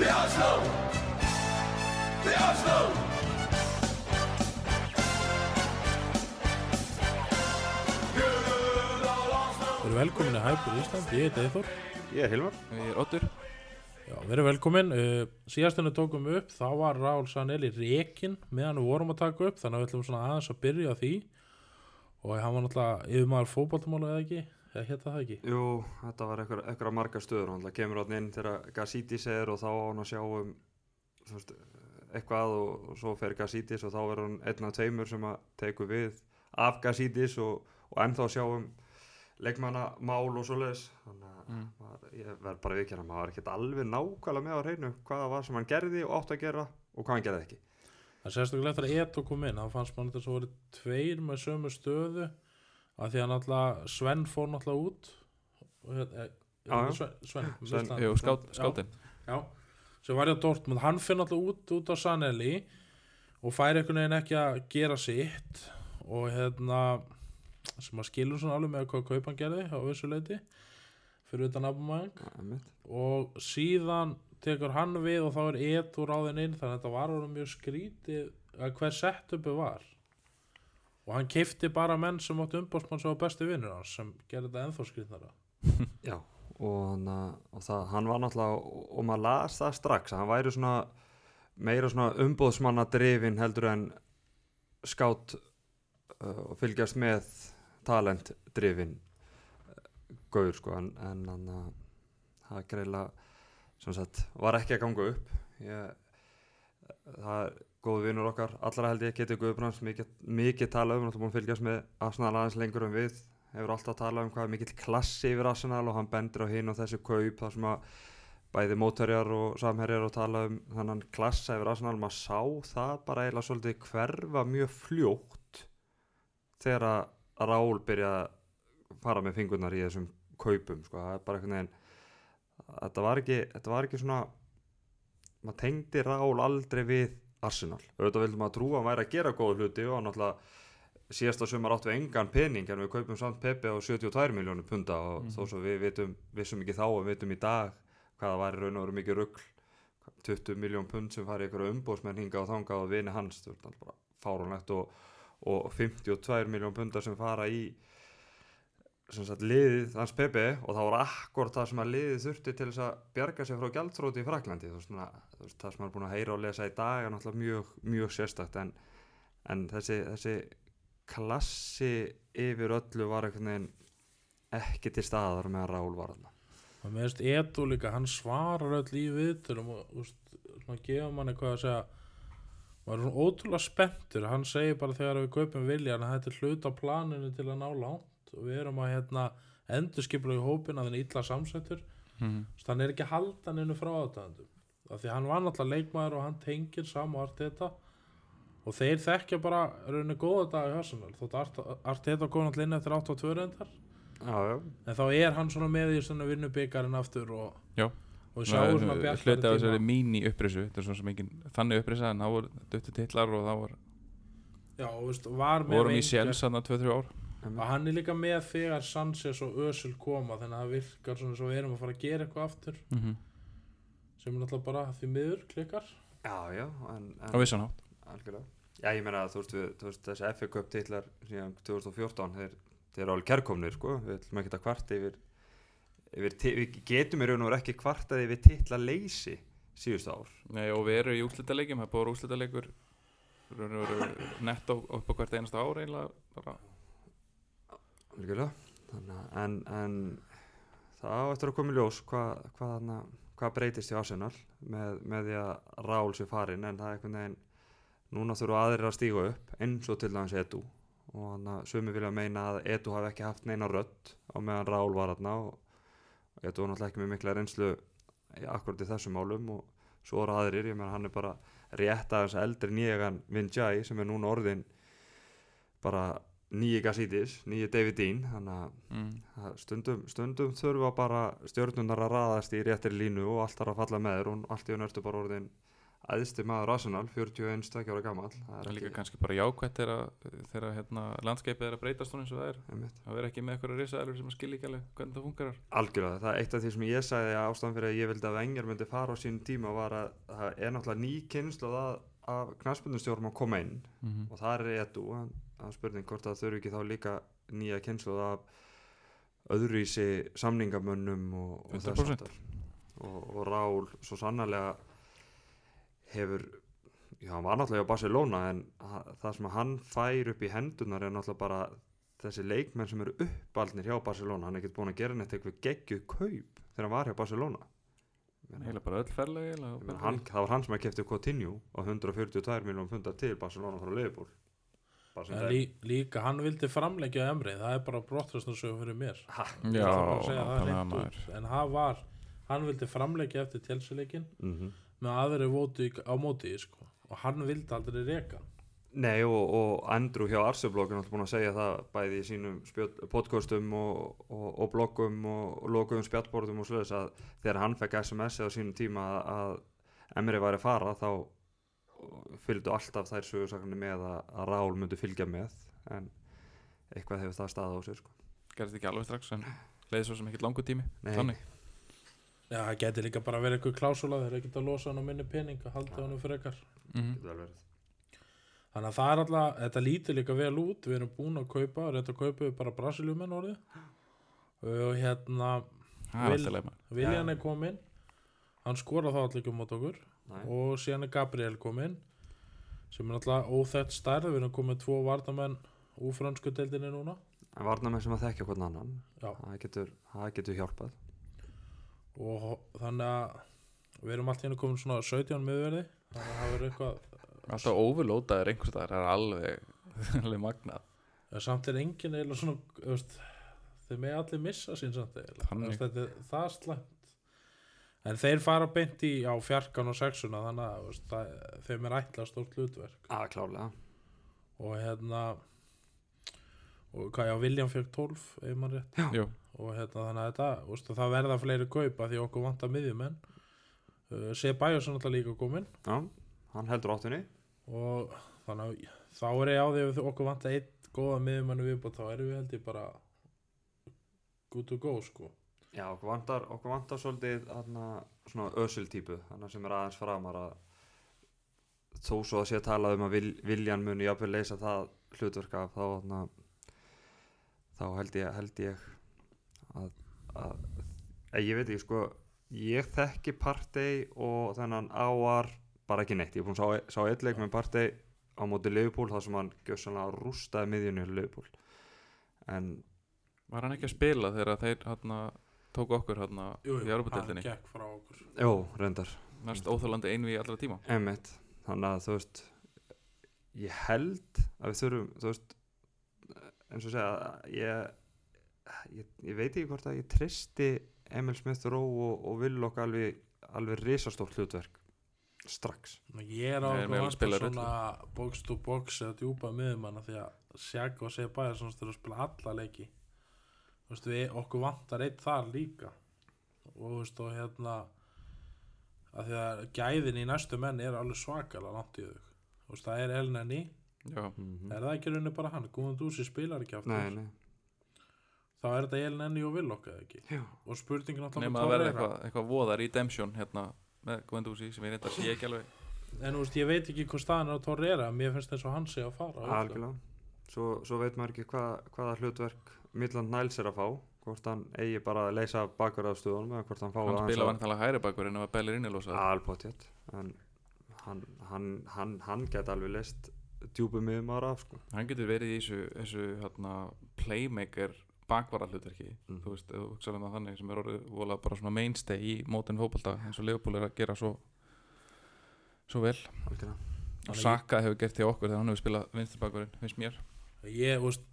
The Oslo! The Oslo! Við erum velkomin í Hæpur Ísland, ég heiti Eithor Ég er Hilmar. Ég er Oddur. Já, við erum velkomin. Uh, Síðastunni tókum við upp, þá var Rál Saneli rekin meðan við vorum að taka upp þannig að við ætlum svona aðeins að byrja því. Og hann var náttúrulega yfirmaður fótballtamála eða ekki, eða hétta það ekki? Jú, þetta var eitthvað, marga stöður. Hann kemur áttin inn þegar Gazidis er og þá á hann að sjá um veist, eitthvað og, og svo fer Gazidis og þá verður hann einn af tveimur sem að teku við af Gazidis og, og ennþá sjá um leikmannamál og svoleiðis. Þannig að Mm. ég verð bara viðkjörna maður var ekkert alveg nákvæmlega með á hreinu hvað það var sem hann gerði og átt að gera og hvað hann gerði ekki. Það er sérstaklega eftir að Eto kom inn þá fannst mann þess að voru tveir með sömu stöðu af því að náttúrulega Sven fór náttúrulega út. Og hérna, eh, Já, já. Sven, Sven, Sven, Jú, skát, skátin Já, sem var í að Dortmund. Hann finn alltaf út út á Sanelli og fær einhvern veginn ekki að gera sitt og hérna sem að skilur svona alveg með hvað kaupan gerði á þessu leiti fyrir utan Einmitt. og síðan tekur hann við og þá er Eto ráðin inn þannig að þetta var orðið mjög skrítið að hver setupi var og hann keifti bara menn sem áttu umbóðsmann sem var besti vinnur hans sem gerði þetta ennþá skrítnara Já, og, og það, hann var náttúrulega, og, maður las það strax, hann væri svona meira svona umbóðsmanna drifin heldur en skátt uh, og fylgjast með talent drifin uh, gaur sko, en, hann uh, það greiðlega sem sagt, var ekki að ganga upp. Ég, það er góð vinnur okkar, allra held ég geti Guðbrands mikið, mikið talað um, hann er búin að fylgjast með Arsenal aðeins lengur en við. Hefur alltaf talað um hvað mikill klassi yfir Arsenal og hann bendir á hinn og þessu kaup þar sem að bæði mótherjar og samherjar og tala um þannan klassa yfir Arsenal. Maður sá það bara eiginlega svolítið hverfa mjög fljótt þegar að Rál byrja að fara með fingurnar í þessum kaupum sko. það er bara einhvern veginn þetta var ekki, þetta var ekki svona maður tengdi Rál aldrei við Arsenal auðvitað vildum að trúa að hann væri að gera góða hluti og náttúrulega síðasta sumar áttu við engan pening en við kaupum samt Pepe á 72 miljónum punda og Mhm. þó svo við vitum, vissum ekki þá og vitum í dag hvaða var í raun og veru mikið rugl 20 miljón pund sem fari ykkur umbóðsmenn hinga og þanga og vini hans það er bara fáránlegt og, og 52 miljón pundar sem fara í sem sagt liðið hans Pepe og það var akkord það sem að liðið þurfti til þess að bjarga sig frá gjaldþróti í Fraklandi veist, þú veist, það sem maður er búin að heyra og lesa í dag er náttúrulega mjög, mjög sérstakt en, en þessi, þessi klassi yfir öllu var ekki til staðar með að Rál var þarna. Og með þess Eto líka, hann svarar öll í viðtölum og veist, svona gefa manni hvað að segja maður er svona ótrúlega spenntur. Hann segir bara þegar við kaupum viljan að þetta er hluta planinu til að ná langt og við erum að hérna endur skipla í hópin að þenni illa samsettur. Mhm. Þannig er ekki að halda hann innu frá aðdæðandum af því hann var náttúrulega leikmaður og hann tengir saman Arteta. Og þeir þekkja bara rauninni góða dag í Arsenal. Þótt Arte- Arteta kom náttúrulega inn eftir 8-2 reyndar. En þá er hann svona með í svona vinnubyggarinn aftur og, og sjáur svona bjartari þessari tíma mín í upprisu Þetta er svona sem engin þannig upprisa en það voru döttu titlar og það voru, Já, og veist, var með vorum í þarna 2-3 ár og hann er líka með þegar Sanchez og Özil koma þannig að það virkar svona svo við erum að fara að gera eitthvað aftur. Mm sem er náttúrulega bara því miður klikkar. Já, já en, Á vissan hátt. algjörlega. Já, ég meina að þú veist, við, þú veist þessi FA Cup titlar síðan 2014 þeir, þeir eru alveg kærkomnir, sko. Við ætlum ekki að kvarta yfir, yfir við getum í raun og veru ekki kvartað yfir titla leysi síðustu ár. Nei, og við erum í úrslitaleikjum, það er búið úrslitaleikur raun og veru nett á, upp á hvert einasta ár eiginlega bara en, en það á eftir að koma í ljós hvað hva, hva, breytist í Arsenal með, með því að Rál sé farin en það er einhvern veginn núna þurfa aðrir að stíga upp eins og til dæmis Edu. Og þannig að sumi vilja meina að Edu hafi ekki haft neina rödd á meðan Rál var þarna og Edu var náttúrulega ekki með mikla reynslu akkurat í þessum málum og svo eru aðrir, ég meina hann er bara rétt aðeins eldri nýjan Vinjai sem er núna orðin bara nýji Gassítis, nýji David Dean þannig að mm. Það stundum, stundum þurfa bara stjörnunar að raðast í réttir línu og allt þarf að falla með þér og allt í hún ertu bara orðin æðsti maður Arsenal 41 stakki ára gammal það Það er er líka ekki kannski bara jákvætt þegar, hérna, landskeipið er að breytast eins og það er einmitt. að vera ekki með eitthvað risaðalur sem að skilja ekki alveg hvernig það fungerar algjörlega, það er eitt af því sem ég sagði að ástæðan fyrir að ég vildi að Wenger myndi fara á sín tíma var að það er náttúrulega ný kynslu að, af knarspundustjórum að koma inn mm -hmm. og það er edu að spurning hvort það þurfi ekki þá líka nýja kynslu af öðruvísi samningamönnum og, og, þess 100%. háttar. og, og Rál svo sannarlega hefur já, hann var náttúrulega á Barcelona en það sem hann fær upp í hendunar er náttúrulega bara þessi leikmenn sem eru uppaldnir hjá Barcelona hann er ekkert búin að gera neitt eitthvað geggjuð kaup þegar hann var hjá Barcelona Heila bara öll ferlega ég meina, hann, það var hann sem að kefti Coutinho á 142 miljónum pundar til Barcelona frá Liverpool bara sem En það lí, líka hann vildi framleggja Emri það er bara brottræstarsögu fyrir mér. Ha, Ég Já, það en hann var hann vildi framleggja eftir tjelsileikin mm með aðri vóti á móti sko. og hann vildi aldrei reka hann. Nei og, og Andrew hjá Arseblog er náttúrulega búin að segja það bæði í sínum podcastum og, og, og bloggum og, lokuðum spjallborðum og sluðis að þegar hann fekk SMS á sínum tíma að, að Emri væri að fara þá fylgdu alltaf þær sögursakarnir með að, að Rál myndi fylgja með en eitthvað hefur það staða á sér sko. gerðist ekki alveg strax en leiði svo sem ekkert langur tími. Nei. þannig. Já, það geti líka bara verið eitthvað klásula þeir eru ekkert að losa hann á minni pening að halda hann frekar. Mm Getur verið. þannig að það er alltaf, þetta lítur líka vel út við erum búin að kaupa, reynda að kaupa við bara Brasiljúmenn orðið. Og hérna, það Viljan er kominn. Hann skora þá allir ekki um mót okkur Nei. og síðan er Gabriel kominn sem er alltaf óþekkt stærð. Við erum komið tvo vardamenn úr fransku deildinni núna. En varnamenn sem að þekkja hvern annan Já. það getur, það getur hjálpað. Og þannig að við erum alltaf hérna komin svona 17 miðverði þannig að það verður eitthvað alltaf overloadaður einhvers staðar það er alveg, alveg magnað. Ja, samt er enginn eiginlega svona þeir með allir missa sín samt er það er slæmt en þeir fara beint í á fjarkan og sexuna þannig að veist, það, þeim er ætla stórt hlutverk. Að klálega og hérna og hvað já, William fekk 12 ef maður rétt. Jú, og hérna þannig að þetta, veist, það verða fleiri kaupa því okkur vantar miðjumenn. Uh, sé Bæjarsson alltaf líka komin Já, hann heldur áttunni. Og þannig að þá er ég á því að okkur vantar einn góða miðjumenn viðbútt þá erum við held ég bara good to go sko Já, okkur vantar, okkur vantar svolítið hana, svona ösul típu sem er aðeins framar að þó svo að sé að tala um að vil, viljan muni jafnvel leysa það hlutverk af þá hana, þá held ég, held ég að, að, að ég veit ekki sko ég þekki partey og þennan áar bara ekki neitt, ég er búin að sá, sá eitt leik með partey á móti Liverpool þar sem hann gjössanlega rústaði miðjunni Liverpool. En var hann ekki að spila þegar þeir hérna tóku okkur hérna í hann Európa-deildinni gekk frá okkur. Jó, reyndar. Mest óþálandi einvi í allra tíma. Einmitt, þannig að þú veist ég held að við þurfum þú veist eins og segja ég, ég, ég veit ekki hvort að ég tristi Emil Smith Rowe og, og Willock alveg, alveg risastórt hlutverk strax. Ég er á vantar spilar svona box to box eða djúpa miðjumanna því að Sjaka og svona styrir að spila alla leiki veist við okkur vantar einn þar líka. Og þú veist og hérna að því að gæðin í næstu menn er alveg svakalega langt í þau. Þú veist það er Elneni já, mm er það ekki raunin bara hann? Guðmundúsi spilar ekki aftur? Nei, nei, þá er þetta Elneni og Willock eða ekki? Já, og spurningin alltaf nema að verða eitthvað eitthva voða redemption hérna með Gwendúsi sem ég reynda að sé ekki alveg. En þú veist ég veit ekki hvað staðan er á Torreira mér finnst eins og hann sé að fara algjörlega svo, svo veit maður ekki hva, hvaða hlutverk Midland Niles er að fá hvort hann eigi bara að leysa bakverðarstöðunum eða hvort hann fá hann spila vantalega hæri bakur en það var Bellir innilósa alpotjett en hann, hann, hann, hann get alveg leist djúpum miðum ára af sko. hann getur verið í þessu, þessu hérna, playmaker bakvara hlutverki Mm. þú veist, hugsaðum það þannig sem er orðið volað bara svona mainstay í mótin fótbolta eins og Leopold er að gera svo svo vel. Algjörlega. Og Saka hefur gert því okkur þegar hann hefur spilað vinstri finnst mér ég, veist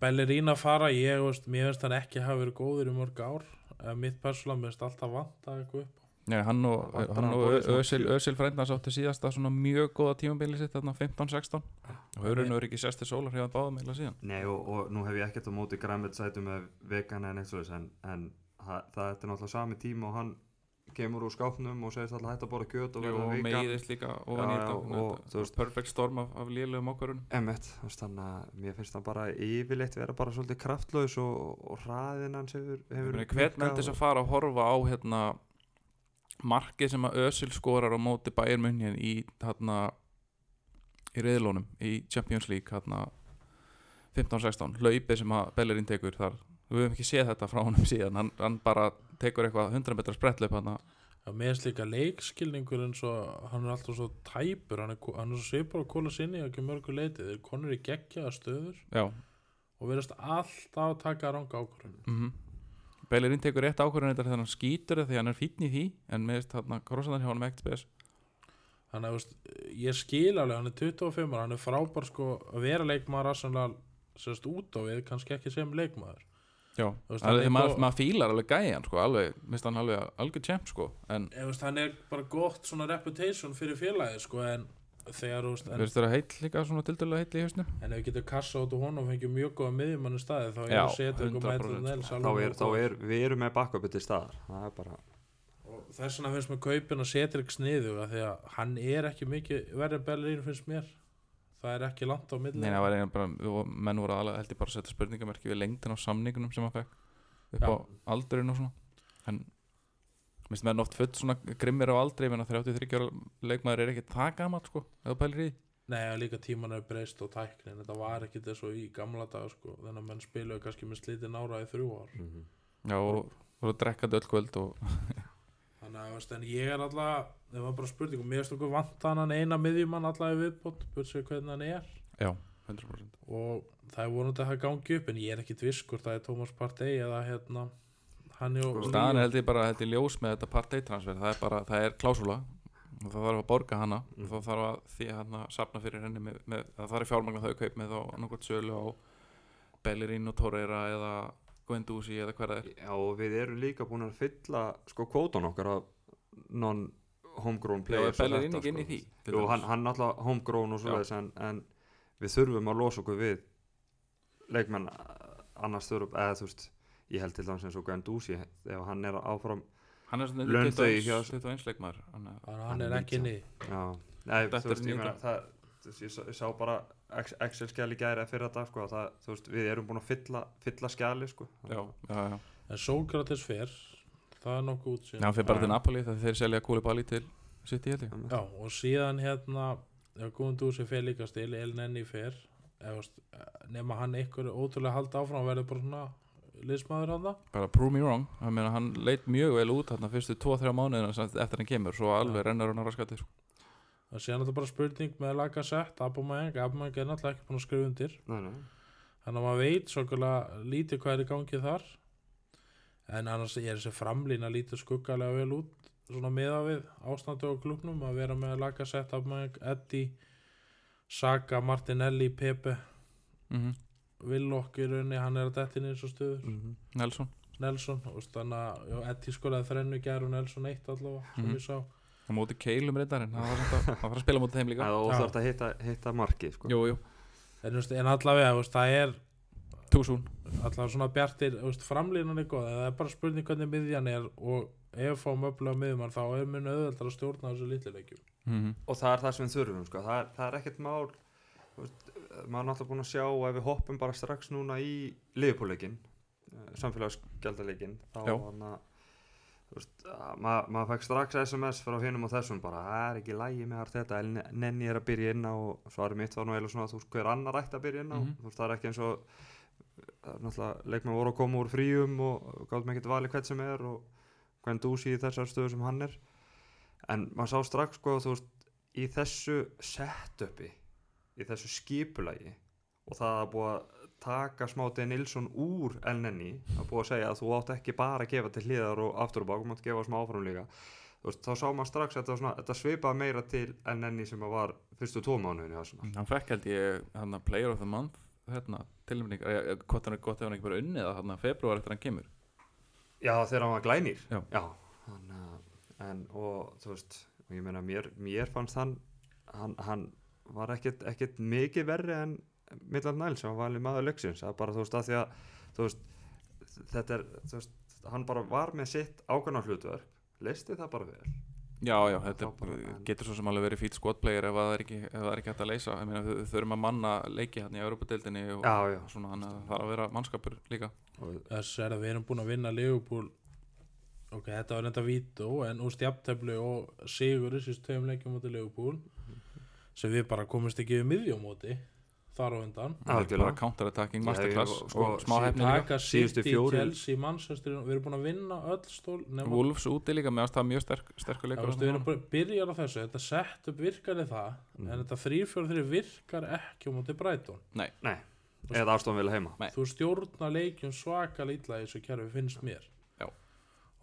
Bellerín að fara, ég, veist, mér finnst hann ekki hafa verið góður í mörg ár. Eða mitt persónulega, mér finnst alltaf vant að eitthvað upp. Nei, hann og, og Ösil, frænda sáttu síðasta svona mjög góða tímabili sitt þarna 15-16 og hann verið ekki sérstu sólar hefur báða meila síðan. Nei og, og nú hef ég ekkert á móti græmið sætu með vegan en eitt svoleiðis en, en það, það er náttúrulega sami tíma og hann kemur úr skápnum og segist alltaf hægt að borða kjöt og verða og vegan meiðist líka og veist- perfect storm af, af þú veist þannig að mér finnst hann bara yfirleitt vera bara svolítið kraftlaus og, og hraðinn hans hefur, hefur hvern minnkað menn þess og- að fara að horfa á hérna markið sem að Özil skorar á móti Bayern München í hérna í reyðlónum í Champions League hérna 15-16, hlaupið sem að Bellerín tekur þar, við höfum ekki séð þetta frá honum síðan, hann, hann bara tekur eitthvað 100 metra sprettlöp hann Já, mér finnst líka leikskilningur eins og hann er alltaf svo tæpur. Hann er, hann er svo svipur að kóla sinni ekki mörgu leiti, þeir konur í geggjaða stöður já, og verðast alltaf að taka ranga ákvörðun. Mm Bellerín tekur rétt ákvörðun þetta þegar hann skýtur það því hann er fínn í því en með þess þarna krossandan hjá hann ekkert spes. Þannig að veist, ég skil alveg hann er 25 ára, hann er frábær sko að vera leikmaður Arsenal sérst út á við, kannski ekki sem leikmaður já, Þú veist, það hann er er maður mað fílar alveg gæjan sko, alveg, minnst hann alveg algjör champ sko, en Ég veist, hann er bara gott svona reputation fyrir félagið sko en þegar þú veist en, verðist þér að heill líka svona tildurlega heill í hausnum. En ef við getum kassa út og honum og fengið mjög góða miðjumann í staði þá er að 100% mætið sko. Nels þá alveg er, þá er, við erum með backupið til staðar. Það er bara, og þess vegna finnst mér kaupin að setja ykkur sniðu því að hann er ekki mikið verið Bellerín finnst mér það er ekki langt á milli Nei, það var eiginlega bara, og menn voru alveg held ég bara að setja spurningamerki við lengdin á samningunum sem hann fekk upp Já. á aldurinn og svona en minnst menn oft full svona grimmir á aldri menn að 33 ára leikmaður er ekki það gamall sko, eða pælir í. Nei, að líka tíman er breyst og tæknin þetta var ekki þess og í gamla dag sko þannig að menn spiluðu kannski með slítið nára í þrjú ár mm Já, og voru drekkandi öll kvöld og þannig að veist, ég er alltaf það var bara spurning og mér finnst okkur vant hann eina miðjumann alltaf í viðbót bursið hvernig hann er. Já, 100% og það er vonandi að það gangi upp en ég er ekki viss hvort það er Thomas Partey eða hérna hann er staðan er held ég bara held ég ljós með þetta parteitransfer það er bara, það er klásula og það þarf að borga hana Mm. og það þarf að því að hana sapna fyrir henni með, með, það þarf að fjármagna þau kaup með þá annarkvæmt sölu á Bellerín og Torreira eða Guendouzi eða hver það er. Já og við erum líka búin að fylla sko kvótan okkar af non-homegrown Já, players og Bellerín þetta, ekki inn í sko. því Jú, hann, hann alltaf homegrown og svoleiðis en, en við þurfum að losa okkur við leikmenn eh, annars þurfum, eða þú veist ég held til dæmis eins og Guendouzi ef hann er áfram hann er svona Laun þau 21 hjá- 21 leikmaður hann er- hann, hann er ekki inn í já, nei, Þetta þú veist, er ég meina það, ég sá bara Ex- Excel-skjali gæri fyrir þetta sko, að það, veist, við erum búin að fylla, fylla skjali sko. já, já, já. en Sókrates fer það er nokkuð útsýn. Hann fyrir bara til Napoli þegar þeir selja Koulibaly til sitt í Já, og síðan hérna ef Guðmundur sem fer líka stil El Nenni fer eða, veist, nema hann einhver ótrúlega halda áfram verður bara svona liðsmaður hann bara prove me wrong, ég meina hann leit mjög vel út þarna fyrstu 2-3 mánuðina eftir hann kemur, svo alveg rennur hann á raskatið sko. Það sé þetta bara spurning með laga sett Abumang, Abumang er náttúrulega ekki búin að skrifa undir. Nei, nei. þannig að maður veit svolítið lítið hvað er í gangi þar. En annars er þessi framlína lítið skuggalega vel út svona miða við ástandu á klubnum að vera með laga sett Abumang, Eddie Saka, Martinelli, Pepe. Mm Willock í rauninni, hann er að dettin eins og stöður. Mhm. Nelson. Nelson og þannig að já, Eddie skoraði þrennu gær og Nelson eitt allavega sem Mhm. ég sá á móti keilum reyndar en hann var samt að, hann var að spila móti þeim líka og Já. þarf að hitta, hitta marki sko. jú, jú, en, veist, en allavega veist, það er túsún allavega svona bjartir framlínan er góð en það er bara spurning hvernig miðjan er og ef fáum öfluga miðjumann þá er mun auðveldar að stjórna þessu litlileikjum mm og það er það sem við þurfum sko. það, er, það er ekkert mál veist, maður er náttúrulega búin að sjá ef við hoppum bara strax núna í liðbúleikin samfélagsgjaldaleikin þá Já. Að ma maður fekk strax SMS frá hinum og þessum bara það er ekki lægi með þetta en nenni er að byrja inn á og svarið mitt var nú eða svona þú veist hver annar ætti að byrja inn á Mhm. þú veist það er ekki eins og náttúrulega leikmenn voru að koma úr fríum og gáðum ekkert valið hvert sem er og hvern dúsi í þessar stöðu sem hann er en maður sá strax sko þú veist í þessu setupi í þessu skipulagi og það að búa að taka smátið Nilsson úr elnenni að búa að segja að þú átt ekki bara að gefa til hliðar og aftur og bak og mátt gefa smá áfram líka. Þú veist, þá sá maður strax að þetta, svipaði meira til elnenni sem að var fyrstu Arsenal hann fekk held ég hann að player of the month hérna, tilnefning, eh, hvort hann er gott ef hann ekki bara unnið það hann að februar eftir hann kemur? Já, þegar hann var glænýr. Já. hann, uh, en, og þú veist og ég meina mér, mér fannst hann hann, hann var ekkert mikið verri en Midland Niles sem var valið maður leiksins. Það er bara þú veist að því að veist, þetta er þú veist, hann bara var með sitt ákvæmna hlutverk listi það bara vel. Já, já, þetta bara- getur svo sem alveg verið fýt skotplayer ef það er ekki, ef það er ekki hægt að leysa. Ég meina, þau þau þurfum að manna leiki hérna í Europadeildinni og já, já, svona, þannig að það þarf að vera mannskapur líka. Þess er að við erum búin að vinna Leopold ok, þetta var reynda vító en úr stjapteflu og sigur þessi tveim leikjum móti Leopold sem við bara komumst ekki við miðjómóti þar á undan. Algjörlega. counter-attacking masterclass ég- sko, og smá hefni líka. Taka Síðustu City, fjórir- Chelsea, Manchester við erum búin að vinna öll stól nema Wolves úti líka, meðan það er mjög sterk, sterkur veistu, við erum bara byrjar á þessu, þetta sett upp virkar í það, Mhm. en þetta 3-4-3 virkar ekki á móti Brighton. Nei, eða Aston Villa heima. Nei. þú stjórna leikjum svaka lítla í þessu kerfi finnst mér. Já.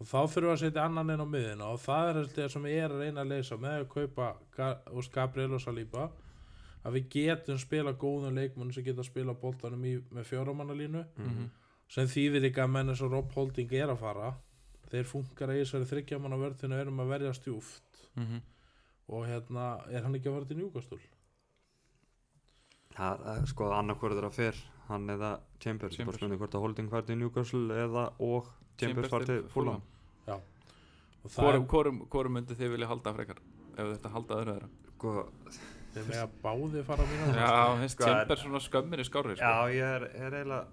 og þá þurfum við að setja annan inn á miðina og það er þetta sem ég er að reyna að leysa með að kaupa Gabriel og Saliba að við getum spila góðum leikmenn sem geta spila boltanum í, með fjóramannalínu Mhm. sem þýðir ekki að menn eins og Rob Holding er að fara. Þeir funkar í þessari þryggjamanna vörðinu erum að verja stjúft. Mhm. og hérna er hann ekki að fara til njúkastúl það er sko annarkvörður er að fer hann eða Chambers, Chambers. spurning hvort að Holding fær til Newcastle eða og Chambers fær til Fulham. Og það Hvorum, hvorum, hvorum myndi þið vilja halda frekar ef þetta halda öðru þeirra sko, þeir með að báði fara að mínu Já, finnst Sko, Chambers svona skömmir í skári sko. já ég er, er eiginlega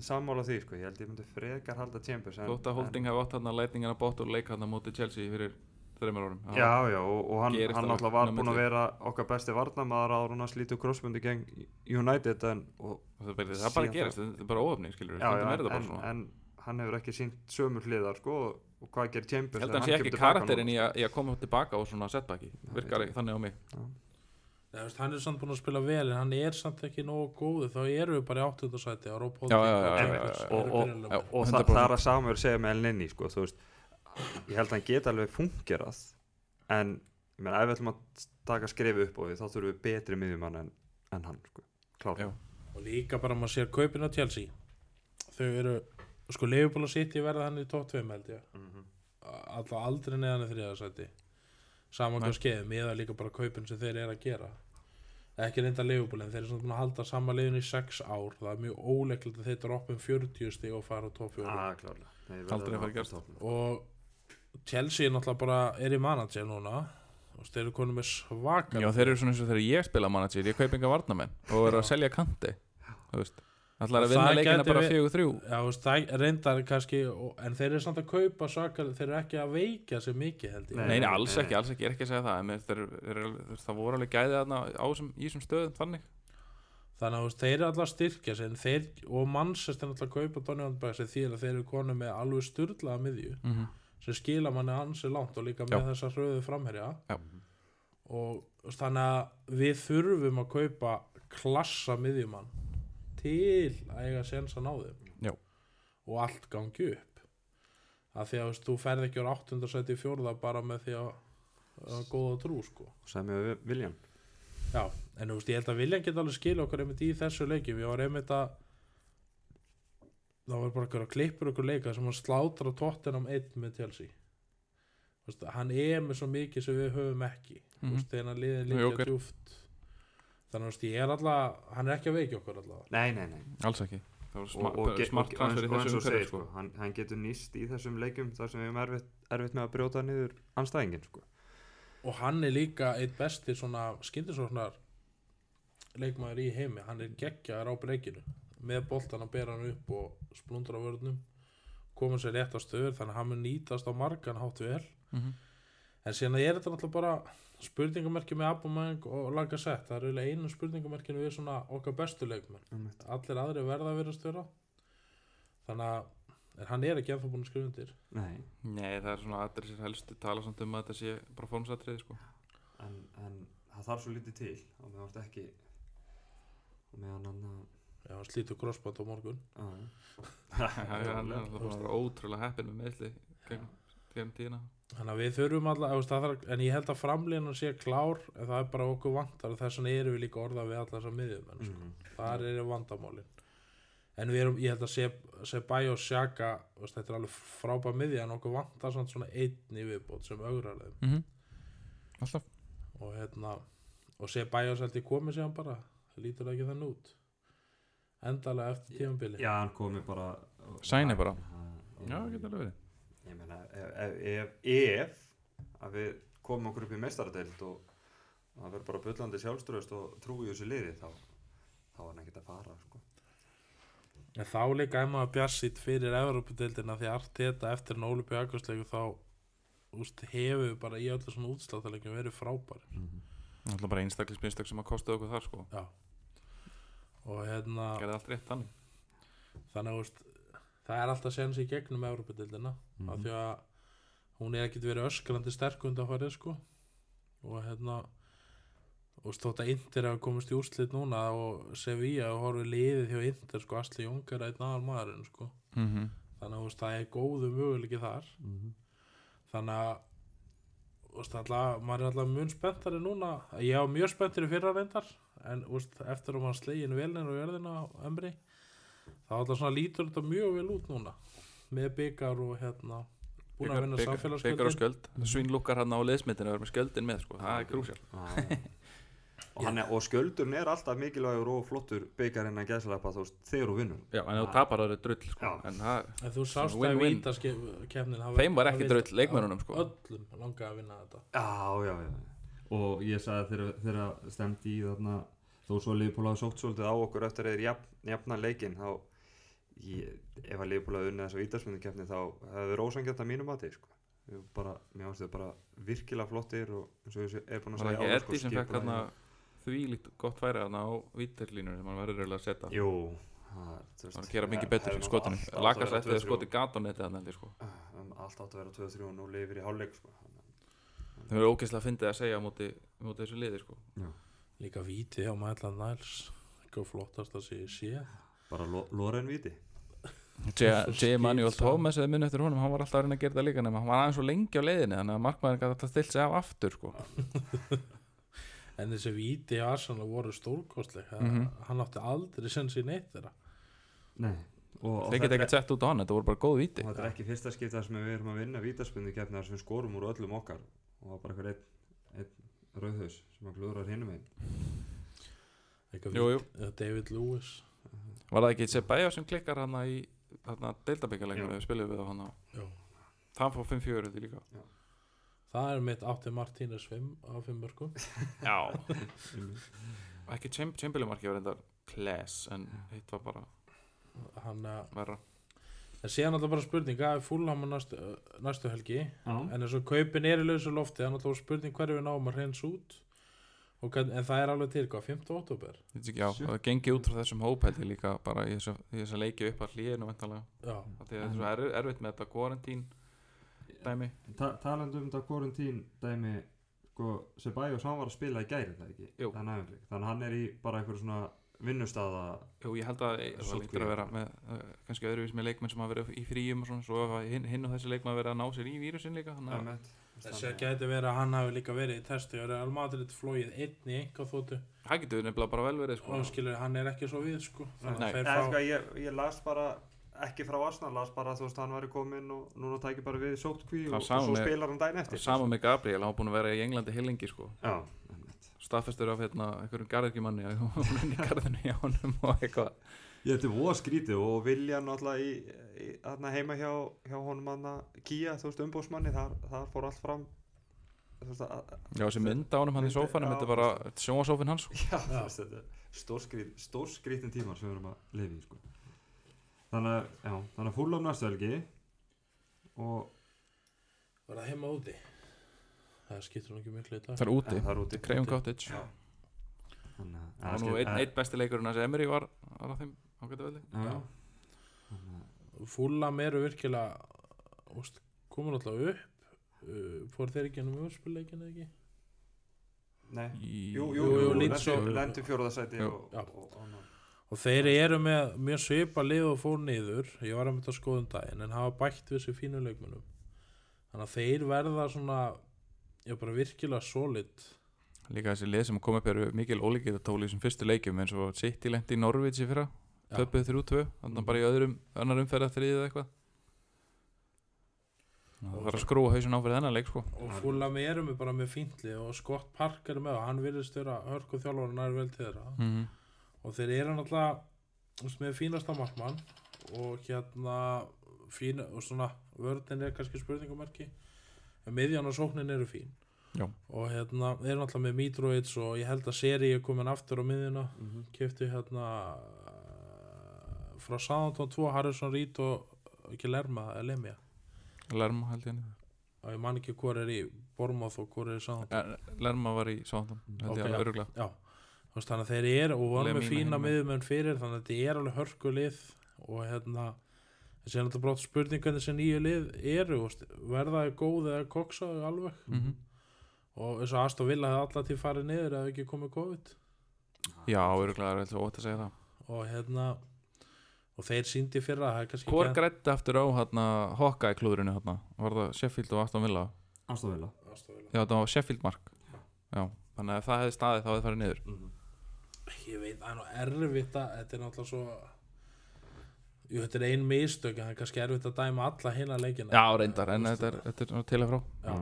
sammála því sko, ég held ég myndi frekar halda en, Þótt að Holding hefði átt hann að lætingina bótt og leik hann á móti Chelsea fyrir þreymur árum. En, já já og, og hann, hann náttúrulega var búinn að vera okkar besti varnamaður áður hann að slítu crossbundi gegn United en, og, Það er bara, það bara gerist, þetta er bara óöfni skilur já, já, er en, svona. en hann hefur ekki sínt sömu hliðar sko, og, og hvað gerir Chambers Ég held að hann sé ekki núna, í, að- í að koma tilbaka og svona setbacki. Virkar þannig á mig Nei, veist, hann er samt búin að spila vel en hann er samt ekki nógu góðu þá eru við bara í áttundasæti á Rob Já, já, já, Holding já, og og, og, og, og það, 100%. það er að samur segja með Elnini sko, ég held að hann geta alveg fungerað en ég meina, ef við ætlum að taka skrifi upp á því þá þurfum við betri miðjumann en, en hann sko, og líka bara maður sér kaupin á Chelsea. Þau eru sko Leifból og City verða hann í top 2 held ég. Alltaf aldrei neðan í þriðasæti saman hvað skeiðum eða líka bara kaupin sem þeir eru að gera. Ekki reynda Leifból en þeir eru samt búin að halda sama liðin í 6 ár. Það er mjög óleiklegt að þeir droppum 40 stig og fara á top 4 ah, á og Chelsea er náttúrulega bara er í manager núna. Og þeir eru konum með svaka Já, þeir eru svona eins og þegar ég spila manager ég kaup enga varnamenn og er að selja kanti þú veist ætlar Og að vinna það leikina bara fjögur þrjú Já, það reyndar kannski og- en þeir eru samt að kaupa svakar þeir eru ekki að veika sér mikið held ég Nei, alls nei. ekki, alls ekki, ég er ekki að segja það en þeir, þeir, þeir, það voru alveg gæðið þarna á þessum, í þessum stöðum þannig þannig að þeir eru alltaf að styrkja þeir, og mannsest er alltaf að kaupa Donny því að þeir eru konu með alveg styrlaða miðju mm -hmm. sem skila manni ansi langt og líka Já. með þessa hröðu framherja Já. og þannig að við þurfum að kaupa klassa miðjumann til að eiga sens að ná þeim Já. og allt gangi upp. Að því að þú veist, þú ferð ekki á 8. seti í fjórða bara með því að, að góða trú sko. Sem við Viljan Já, en þú veist, ég held að Viljan geta alveg skilja okkur einmitt í þessu leikjum, ég var einmitt að það var bara okkur að klippur okkur leika sem hann slátra tóttinam einn með veist, hann er með svo mikið sem við höfum ekki. Þú Mhm. veist, þegar hann Mjög líka djúft þannig að ég er alltaf hann er ekki að veikja okkur alltaf nei, nei, nei. Alls ekki. Og, og, smart og, og, transfer í og eins þessu og umhverfi segir sko. sko, hann, hann getur nýst í þessum leikjum þar sem við erum erfitt, erfitt með að brjóta niður anstæðingin sko. og hann er líka eitt besti svona skyndisvörnar leikmaður í heimi, hann er geggjaður á breykinu með boltan að bera hann upp og splundra vörnum. Koma sér rétt á stöður þannig að hann mun nýtast á margan hátt vel. Mhm. En síðan er þetta náttúrulega bara spurningamerki með Abumang og Lacazette. Það er eiginlega einu spurningamerkinu við svona okkar bestu leikmenn. Allir aðri verða að vera störa þannig að en hann er ekki ennþá búin að skrifa undir. Nei, Nei, það er svona aðrið sér helstu tala samt um að þetta sé bara fórnsatriði sko. en, en það þarf svo lítið til. Og mér varst ekki og meðan hann að já, hann slítur crossband á morgun. Að, Það er hann er alltaf ótrúlega heppin með meðsli gegn gegn tíðina Þannig að við þurfum þarf, en ég held að framlínan sé klár, en það er bara okkur vantar og þess vegna erum við líka orðað við alla þessar miðjum, en sko, mm, þar eru vandamálin. En við erum, ég held að sé, sé bæja og sjaka, þetta er alveg frábæð miðja, en okkur vantar samt svona einn í viðbót sem augrar þeim. mm -hmm. Alltaf Og hérna, og sé bæja og selti komið síðan bara, það lítur ekki þannig út. Endalega eftir tímabili. já, hann komi bara Sæni bara. Já, getur alveg verið ég meina ef, ef, ef, ef að við komum okkur upp í meistaradeild og það verður bara bullandi sjálfströðust og trúi í þessu liði þá, þá er hann ekkert að fara sko. En þá líka er maður bjarsýtt fyrir Evropadeildina því allt þetta eftir en Ólipi Akkursleiku þá úst, hefur bara í öllu svona útsláttarleikum verið frábær. Það er bara einstaklisminnstök sem að kosta okkur þar sko. Já. Og hérna Gerði allt rétt þannig. Þannig að það er alltaf sens í gegnum Evropadeildina Mhm. af því að hún er ekkert verið öskrandi sterk undanfarið sko og hérna og stótt að Inter hafa komist í úrslit núna og Sevilla og horfið liðið hjá Inter sko Asli Jónkar einn aðal maðurinn sko mm -hmm. þannig að það er góðu möguleiki þar Mhm. þannig að alltaf, maður er alltaf mun spenntari núna ég var mjög spenntur í fyrra reyndar en veist, eftir að maður slegin velnir og jörðina á Embri þá alltaf svona lítur þetta mjög vel út núna. Með byggar og hérna búin að vinna Byggar og samfélagsgjöldin skjöld Svínlúkar hann á liðsmyndinu að vera með skjöldin með sko. Það er krúsjál. Já. og, hann er, og skjöldurinn er alltaf mikilvægur og flottur byggarinn að gæslepa þú veist þegar þú vinnur. Já, en ef þú tapar það er drull sko. En það, en þú sást að vítaskefnin Þeim var ekki drull, leikmönnunum, sko. öllum langaði að vinna þetta. Já, já, já og ég sagði þegar, stemdi í þarna þó svo hafa sótt svolítið á okkur eftir að þeir jafn, jafna leikinn þá ég, ef að Liverpool hafa unnið þessa vítarsmyndukefni þá hefði verið ósangjart að mínum mati sko. Mér finnst þau bara virkilega flottir og eins og ég er búin að segja ekki áður, sko, Eddi sem fekk hann því líkt gott færi hann á vítarlínur sem hann verður eiginlega að setja? Jú það, Það var að gera mikið það betur fyrir skotinu eftir að 2-3. skoti gatóneti hann heldur sko. Um, allt átt að vera 2-3 og nú lifir í hálfleik sko. Það verður ógeðslega að fyndið að segja á móti, móti þessu liði sko. Líka vítið hjá Mætland Næls ekki flottast að sé sé. Bara lo Loren viti J. Manuel saman. Thomas eða minn eftir honum, hann var alltaf að reyna að gera það líka nema hann var aðeins svo lengi á leiðinni þannig að markmaður gæti alltaf stilt sig af aftur sko. En þessi víti í Arsenal voru stórkostleg Mhm. hann átti aldrei sens í neitt þeirra. Nei. Þeir geta ekkert sett út á hann, þetta voru bara góð víti þetta er ekki fyrsta skipta sem við erum að vinna vítaspunni keppni þar sem við skorum úr öllum okkar. Og það var bara eitthvað einn, einn rauðhaus sem að glúðra hinum einn David Lewis. Var það ekki Sebaja sem klikkar hann í deildabyggjarleikinu Jú. við spilum við á hann. Það fór 5-4 þetta líka. Það er mitt átti Martínez 5 á 5 mörgum Já. Ekki Chamberlain-marki var enda class en hitt var bara hann uh, verra. en síðan alltaf bara spurning er fúlham næstu, uh, næstu helgi? Já, en eins og kaupin er í lausu lofti þannig alltaf spurning hverju við náum að hreins út hvern- en það er alveg til hvað 5. oktober Þetta er ekki- Já, Shit. það gengi út frá þessum hóp held ég líka bara í þess að, í þess að leiki upp að hlýðinu vantalega já, Því að þetta er svo erf, erfitt með þetta quarantín dæmi Ta talandi um þetta quarantín dæmi sko, Sebajos hann var að spila í gæri það ekki Jú. Það er næfnileg. þannig að hann er í bara einhver svona vinnustaða Jú, ég held að það lítur að vera með uh, kannski öðruvís með leikmenn sem hafa verið í fríum og svona, svo hinn, hinn og þessi leikmenn verið að ná sér í vírusin líka þannig að Emmett. þess að gæti verið að hann hafi líka verið í testi og er Almadrid flóið einn í enga þóttu það getur nefnilega bara vel verið sko. og skilur hann er ekki svo við sko Nei. fá sko, ég, ég las bara ekki frá Arsenal, las bara að þú veist hann væri kominn og núna tækir bara við sótkví og, og svo með- spilar hann daginn eftir Sama með Gabriel, hann var búin að vera í Englandi heilengi sko. Staðfestur af hérna, einhverjum garðirkjumanni að hún var inn í garðinu hjá honum og eitthvað þetta er voða skrítið og vilja náttúrulega heima hjá, hjá honum hann Kia, þú veist, umbóðsmanni þar, þar fór allt fram. Veist, að, að, Já, þessi mynd á honum hann í sófanum, þetta er bara sjónasófin hans sko. Já, þetta er stórskrít, stórskrítin tímar sem við erum að lifa í sko. Þannig að, já, þannig að fúla um næstu helgi og var það heima úti? Það skiptir nú ekki miklu í dag. Það er úti, það er úti. Craven Cottage. Já. Þannig að var nú einn, einn besti leikurinn hans Emery var, var á þeim að- Fúlam eru virkilega komin alltaf upp uh, fór þeir ekki ennum umspilleikin eða ekki? Nei, jú, Jú, jú, lendi, Jú. og, Já. og, og, og, og þeir eru með mjög svipa lið og fór niður. Ég var að mynda að skoða um daginn en hafa bætt við sér fínu leikmunum þannig að þeir verða svona já bara virkilega solid. Líka þessi lið sem kom upp eru mikil ólíkið tóli í þessum fyrstu leikjum eins og City lendi í Norvíts í fyrra. Töpuð 3-2, þannig að bara í öðrum annar umferða þriðið eða eitthvað. Það þarf að skrúa hausin á fyrir þennan leik sko. Og Fúlam eru með bara með fíntli og Scott Park er með og hann virðist vera hörku þjálfur nær vel til þeirra. Mm -hmm. og þeir eru náttúrulega með fínasta markmann og hérna fína, og svona vörðin er kannski spurningumarki en miðjan og sóknin eru fín. Já. og hérna er náttúrulega með Mitrovic og ég held að seri er komin aftur á miðjuna. Mm -hmm. kefti hérna frá Southampton 2 Harrison Reed og ekki Lerma eða Lemja Lerma held ég. Og ég man ekki hvor er í Bormoth og hvor er í Eh, Lerma var í Sándon held Ok, ég já. alveg öruglega Já, þú veist, þannig að þeir eru og með Lemina fína megin. miðumenn fyrir þannig að þetta er alveg hörku lið og hérna þessi er náttúrulega brótt spurning hvernig þessi nýju lið eru þú veist, verða þau góð eða koksa þau alveg? Mhm. og eins og Aston Villa hefði alltaf til farið niður eða ekki komið COVID? Já, öruglega er eitthvað ótt að segja það. Og hérna og þeir síndi fyrra er Hvor grætti aftur á hérna Hawkeye klúðurinu hérna? Var það Sheffield og Aston Villa? Ástofila Aston Villa. Já, það var Sheffield mark. Já, þannig að það hefði staðið þá hefði farið niður. Mm ég veit, það er nú erfitt að þetta er náttúrulega svo Jú, þetta er ein mistök en það er kannski erfitt að dæma alla hinna leikina. Já, reyndar, en þetta er, þetta er til að frá. Já.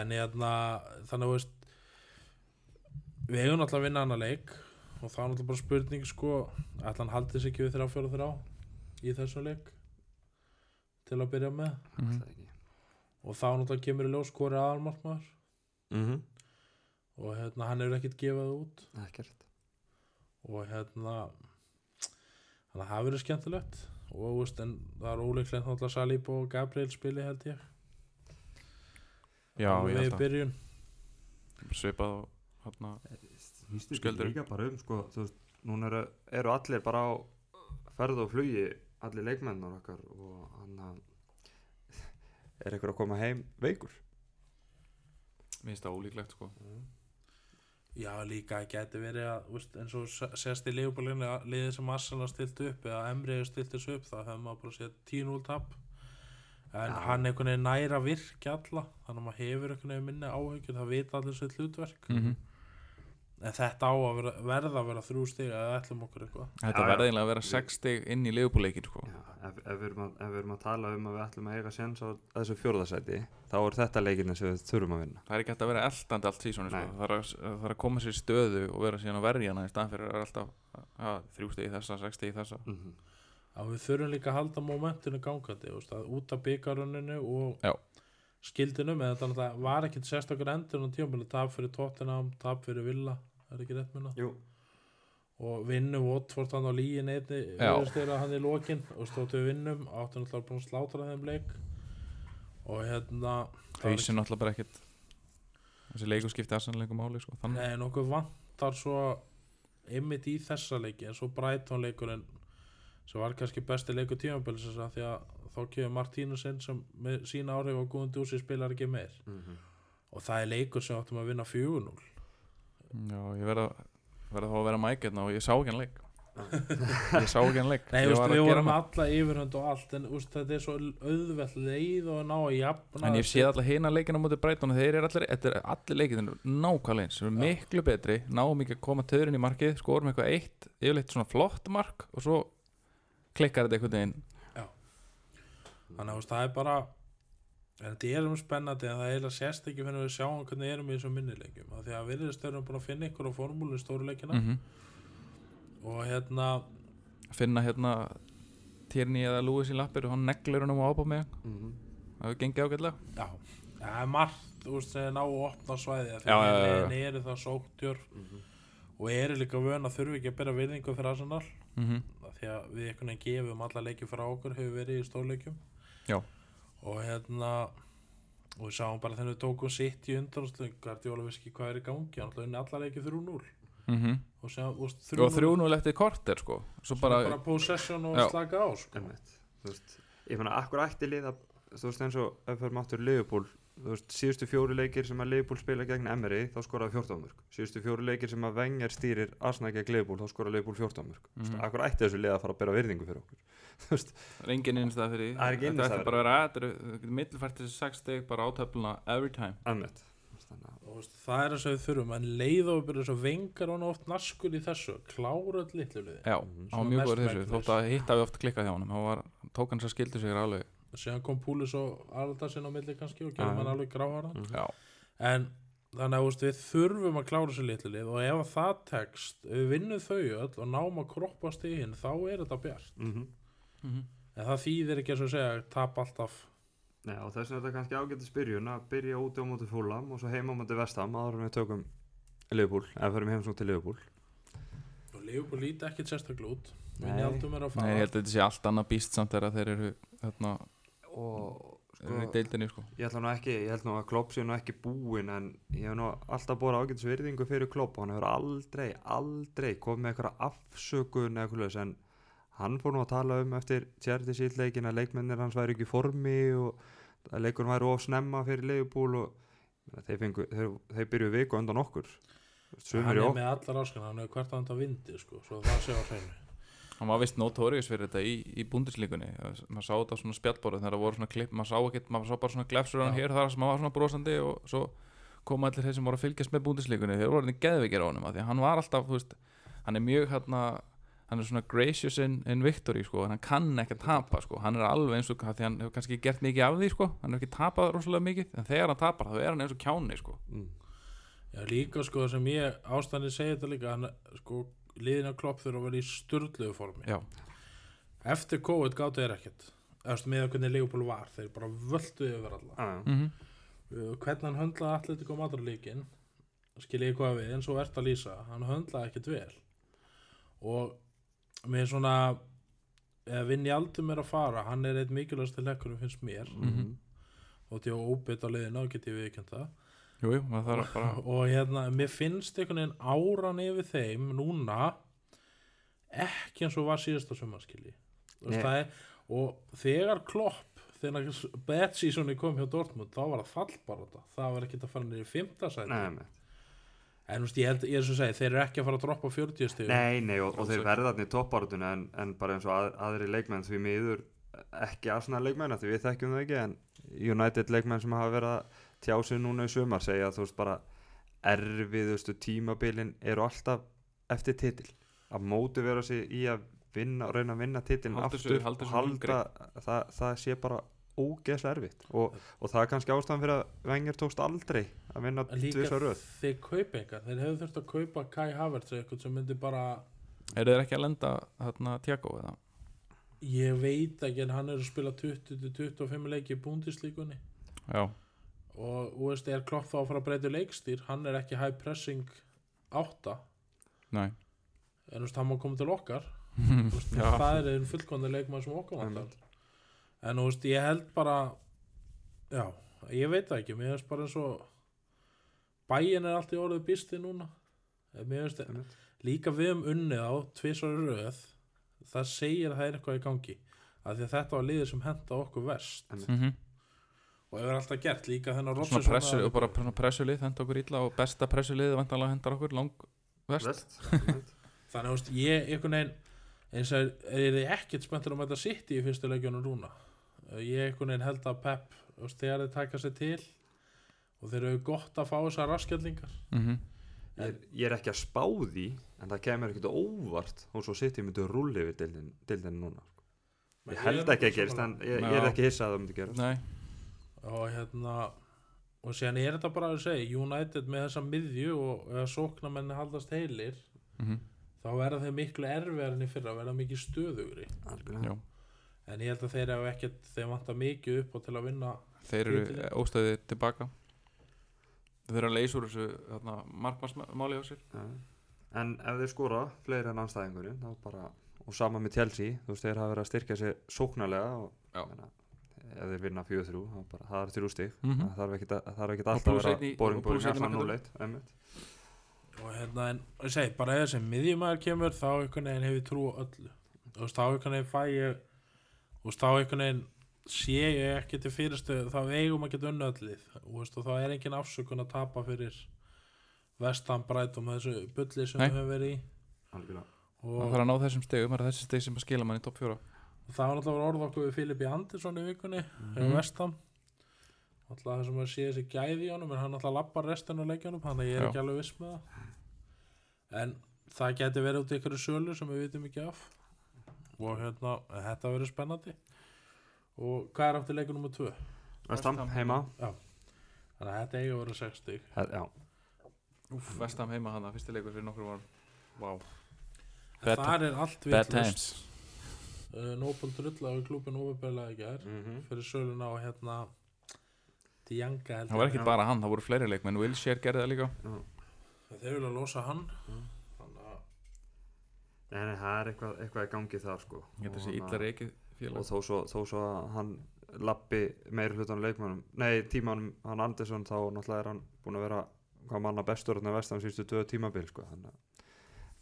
en hérna þannig að við hefum náttúrulega að vinna annar leik og þá er náttúrulega bara spurning sko ætla hann haldið sig ekki við 3-4-3 í þessum leik til að byrja með. Það ekki. Og þá náttúrulega kemur í ljós hvori aðalmarkmaður. Mm og hérna hann hefur ekkert gefað út. Ekkert. Og hérna þannig að það verður skemmtilegt. Og veist það er óleiklegt náttúrulega Salíb og Gabriel spili held ég. Já, Alveg ég við held að. byrjun. Svipað og hérna Skjöldur. líka bara um sko, þú veist, núna eru, eru allir bara á ferð og flugi allir leikmennar okkar og hann að er einhver að koma heim veikur? Mér finnst það ólíklegt sko. Já, líka geti verið að veist, eins og sést í leifbólinu liðið sem Arsenal stilt upp eða hefur stilt þessu upp þá hefur maður bara séð 10-0 tap. En Já. hann einhvern veginn næra virki alla þannig að maður hefur einhvern veginn minni áhyggjur það vita allir sitt hlutverk. Mm en þetta á að vera, verða að vera þrjú stig eða ætlum okkur eitthvað Þetta Já, já. verði eiginlega að vera 6 stig inn í leifbúleikin sko Já, ef, ef, við erum að, ef við erum að tala um að við ætlum að eiga séns á þessu fjórðasæti þá er þetta leikinu sem við þurfum að vinna Það er ekki hægt að vera eldandi allt sísónu sko. Það, er að, það er að koma sér í stöðu og vera síðan að verja hana í staðan fyrir að vera alltaf að, þrjú stig í þessa, sex stig í þessa mm -hmm. að við þurfum líka að halda momentinu gangandi að út af byggaruninu og Já. skildinum eða þetta náttúrulega var ekkit sérstakar endur á tímabili tap fyrir Tottenham, tap fyrir Villa er ekki rétt minna Jú, og vinnum Watford hann á líin einni viðstýra hann í lokin og stóttu við vinnum áttu náttúrulega búin að slátra þeim leik. Og hérna Hauðsinn náttúrulega bara ekkit þessi leikur skipti aðsannleikum máli sko. ekki- Þannig, Nei, nokkuð vantar svo ymmit í þessa leiki en svo Brighton leikurinn sem var kannski besti leikur tímabilsins að því að þá kemur Martínusinn sem með sína áhrif og Guðun Dúsi spilar ekki meir. Mm og það er leikur sem áttum að vinna 4-0 já, ég verða þá að vera mækirna og ég sá ekki hann leik. Ég sá ekki hann leik. Nei, Ég úst, við vorum alla yfirhund og allt en úst, þetta er svo auðvelt leið og að ná að jafna En ég sé alltaf hina leikina móti Brighton og þeir eru allir, þetta er allir leikinn nákvæmlega eins, þeir eru miklu betri náum ekki að koma töðurinn í markið skorum eitthvað eitt, yfirleitt svona flott mark og svo klikkar þetta einhvern veginn. Þannig að það er bara en þetta er um spennandi en það er eiginlega sérst ekki fyrir við sjáum hvernig erum í þessum minnileikjum af því að við erum búin að finna ykkur á formúlu í stóruleikina mm og hérna finna hérna Tierney eða Lewis í lappir og hann neglir hann um að ápa mig -hmm. það hefur gengið ágætlega. Já, það er margt þú veist, sem ná að opna svæði af því Já, að já, já, já. liðin eru það sóktjör og eru líka vön að þurfi ekki að bera virðingu fyrir Arsenal. Mm -hmm. af því að við einhvern veginn gefum alla leiki frá okkur hefur verið í stórleikjum. Já. Og hérna og við sáum bara þegar við tókum sitt í undanúrsliðum Guardiola vissi ekki hvað er í gangi hann ætlaði unni alla leiki 3-0 og sem, þú veist, og 3-0 eftir korter sko svo bara, bara, bara possession og Já. slaka á sko. Einmitt. Þú veist, ég fann að akkur ætti lið að þú veist eins og ef við erum áttur Liverpool þú veist, síðustu fjóri leikir sem að Liverpool spila gegn Emery, þá skoraði 14 mörg síðustu fjóri leikir sem að Wenger stýrir Arsenal gegn Liverpool, þá skoraði Liverpool 14 mörg mm Mhm. akkur ætti þessu lið að fara að bera virðingu fyrir okkur það er engin innstæð fyrir. Það er engin þetta innistæða ætti bara að vera þetta er mittilfært þessi 6 steg bara átöfluna every time. Annet þannig að og þú veist, það er þess að við þurfum en leið og við byrjum svo vengar hann oft naskur í þessu klára öll litlu liði já, Mhm. var Svona mjög góður í þessu. þótt að hitt hafi oft klikkað hjá hann hann var, tók hann sér skildu sig alveg. Síðan kom Púlis og Aldarsinn á milli kannski og Já. gerðum hann alveg gráhara Mhm. já, en þannig að við þurfum að klára þessu litlu lið og ef að það tekst við vinnum þau öll og náum að kroppa stíðin þá er þetta bjart Mhm. Mhm. en það þýðir ekki og segja tap alltaf Nei, og þess vegna er þetta kannski ágættis byrjun að byrja úti á móti fúlam og svo heima á móti vestam áður en við tökum Liverpool, eða förum heimsók til Liverpool og Leopold líti ekkit sérstaklega út Nei. er að ég held að þetta sé allt annað býst samt þegar þeir eru þarna, og í deildinni sko. ég ætla nú ekki, ég held nú að Klopp sé nú ekki búinn en ég hef nú alltaf búið ágætis virðingu fyrir Klopp og hann hefur aldrei, aldrei komið með eitthvað afsökun eða eitthvað en hann fór nú að tala um eftir Charity Shield leikin að leikmennir hans væri ekki í formi og að leikurinn væri of snemma fyrir Liverpool og meina, þeir, fengu, þeir, þeir byrjuðu viku undan okkur. Hann sumir er í okkur. með allar áskan hann hefur hvert að hann vindi sko, svo það sé á hreinu. Hann var vist notorious fyrir þetta í, í búndislíkunni maður sá þetta á svona spjallborðu þegar það voru svona klipp maður sá, ekkert, maður sá bara svona glefsur hann hér þar sem maður var svona brosandi og svo koma allir þeir sem voru að fylgjast með búndislíkunni þeir voru hann geðveikir á honum af því að hann var alltaf þú veist, hann er mjög hérna hann er svona gracious in, in victory sko, en hann kann ekki að tapa sko. hann er alveg eins og af því hann hefur kannski gert mikið af því sko. hann hefur ekki tapað rosalega mikið en þegar hann tapar þá er hann eins og kjáni sko. mm. Já, líka sko sem ég ástæðan segja þetta líka hann, sko, liðina klopp þurfa að vera í sturdluðu formi já, eftir COVID gáttu þeir ekkert eftir með að hvernig Leopold var þeir bara völdu yfir alla mm uh, hvernig hann höndlaði Atletico Madrid-líkin skil ég hvað við eins og ert að lýsa hann höndlaði ekkert vel og með svona eða vinn í aldum er að fara hann er eitt mikilvægast til lekkurum finnst mér Mhm. og því að óbytt á liðina og get ég viðkjönd það jú, jú, maður þarf bara og hérna, mér finnst einhvern veginn áran yfir þeim núna ekki eins og var síðasta sumarskili Nei. og þegar klopp þegar seasoni kom hjá Dortmund þá var það fallbarata það var ekki að fara niður í fymta sæti nei, nei. En þú veist, ég, held, ég er svo að segja, þeir eru ekki að fara að droppa 40 stig Nei, nei, og, og þeir ekki. verða þarna í toppáratunu en, en bara eins og að, aðri leikmenn því miður ekki Arsenal leikmenn af því við þekkjum það ekki en United leikmenn sem hafa verið að tjá sig núna í sumar segja að þú veist bara erfiðustu tímabilin eru alltaf eftir titil. Að mótivera sig í að vinna og reyna að vinna titilin aftur og halda það, það sé bara ógeðslega erfitt. Og, og það er kannski ástæðan fyrir að Wenger tókst aldrei að vinna tvisar röð. þeir kaupa engan. Þeir hefðu þurft að kaupa Kai Havertz eitthvað sem myndi bara eru þeir ekki að lenda hérna Tiago eða? Ég veit ekki en hann er að spila 20-25 leiki í búndislíkunni já, og þú veist, er klopp þá að fara að breyta leikstýr? Hann er ekki high pressing átta. Nei. En þú veist, hann má koma til okkar. Þú veist, það er einn fullkomni leikmann sem okkar vantar en þú veist, ég held bara já, ég veit það ekki. Mér finnst bara eins og bæin er alltaf orðið býsti núna. Mér finnst Einmitt. líka við um unnið á tvisar röð. Það segir að það er eitthvað í gangi af því að þetta var liðið sem henda okkur vest Einmitt. mm og hefur alltaf gert líka þennan pressu og bara svona pressulið henda okkur illa og besta pressulið vantanlega hendar okkur lang vest Vest, þannig að ég einhvern veginn eins og er þið ekkert spenntur um að þetta sitt í fyrstu leikjunum núna? Eh, ég einhvern veginn held að Pep þegar þið taka sér til og þeir eru gott að fá þessar raskjallingar mm Ég er, ég er ekki að spá því en það kemur ekkert óvart og svo sitt ég myndi að rulli við deildin, deildin núna sko. ég held ekki að gerist en ég, ég er ekki hissað að það myndi gerast. Nei, og hérna og síðan er þetta bara að segja United með þessa miðju og eða sóknamenni haldast heilir mm þá verða þeir miklu erfiðar enn í fyrra verða mikið stöðugri. Algjörlega. En ég held að þeir hafa ekkert þeir vantar mikið upp og til að vinna þeir eru óstöðið tilbaka þeir eru að leysa úr þessu markmannsmáli á sér Já. en ef þeir skora fleiri en anstæðingurinn þá bara, og sama með Chelsea þú veist þeir hafa verið að styrkja sig sóknarlega og Já. meina, ef þeir vinna 4-3 þá bara, það er þrjú þarf ekkert að- það þarf ekkert Og alltaf að vera boring og boring hérna markinu. 0-1 einmitt. og hérna en ég segi bara ef þessi miðjumæður kemur þá einhvern veginn hef ég trú öllu þú veist þá einhvern veginn veist þá einhvern veginn sé ég ekki til fyrirstöðu þá eigum að geta unni öllið og, veist, og þá er engin afsökun að tapa fyrir vestan brætum þessu bulli sem Nei. við höfum verið í Algjörlega. það og þarf að ná þessum stegum, það er þessi steg sem að skila mann í topp fjóra það var náttúrulega orð okkur við Filipi Andersson í vikunni Mhm. hefur vestam alltaf það sem að sé þessi gæði í honum en hann alltaf lappar restin á leikjanum þannig að ég er Já. ekki alveg viss með það en það geti verið út í ykkur sölu sem við vitum ekki af og hérna, þetta verður spennandi. Og hvað er aftur leikur nummer 2 West Ham West Ham. heima þannig að þetta eiga að vera 6 stig. Það- já, vestam heima hana, fyrsti leikur fyrir nokkur var wow. þar er allt times. Uh, Nobel drulla við klúbin ofinbeglega í gær. Mhm. fyrir söluna á hérna Dianga held það var ekki bara hann, það voru fleiri leikmenn. Wilshere gerði það líka. Þeir vilja losa hann. Mm. Að nei, það er eitthvað, eitthvað í gangi þar sko. Að Og sé hann- illa reikið og þó svo, þó svo að hann lappi meiri hlutan leikmannum nei, tímanum, hann Andersson þá náttúrulega er hann búin að vera hvað manna bestur þarna vestan síðustu döðu tímabil sko, þannig að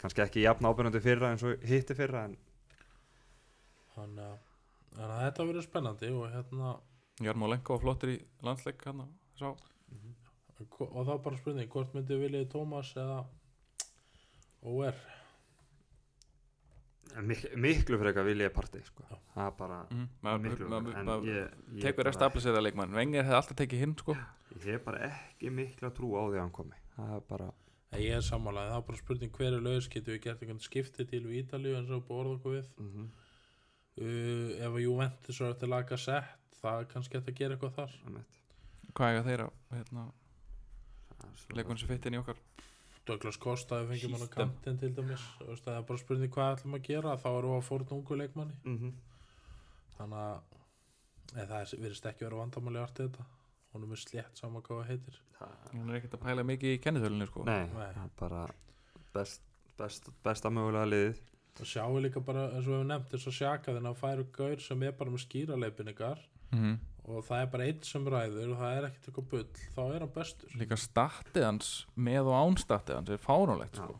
kannski ekki jafn ábyrjandi fyrra eins og hitti fyrra en þannig að, þannig að þetta verður spennandi og hérna Jarmolenko var flottur í landsleik hann sá. Og þá bara spurning hvort myndi viljið Tómas eða OR en mik miklu frekar vil ég partí sko. Það er bara maður- miklu frekar. tekur að stabilisera leikmann. Wenger hefði alltaf tekið hinn sko. Ég hef bara ekki mikla trú á því að hann komi. Það er bara En ég er sammálaði, það er bara spurning hver er laus. Getur við gert einhvern skipti til við Ítalíu eins og búið orða okkur við? Mm uh, ef að Juventus er eftir laga sett það er kannski eftir að gera eitthvað þar. Hvað eiga þeirra hérna, leikmann sem fitt inn í okkar Douglas Costa við fengjum hann á kantinn til dæmis. Veist, það er bara spurning hvað ætlum að gera. Þá erum við að fórna ungu leikmanni. Mm -hmm. þannig að eða, það er, virðist ekki vera vandamáli artið þetta. Honum er slétt saman hvað það heitir. Hún er ekkert að pæla mikið í kennithölunni sko. Nei, Nei. það er bara best, best, besta mögulega liðið. Og sjáum líka bara eins og við hefum nefnt þess að sjaka þennan að færu gaur sem er bara með skýra leifinningar Mhm. Og það er bara einn sem ræður og það er ekkert eitthvað bull þá er hann bestur. Líka statið hans með og án statið hans er fáránlegt sko.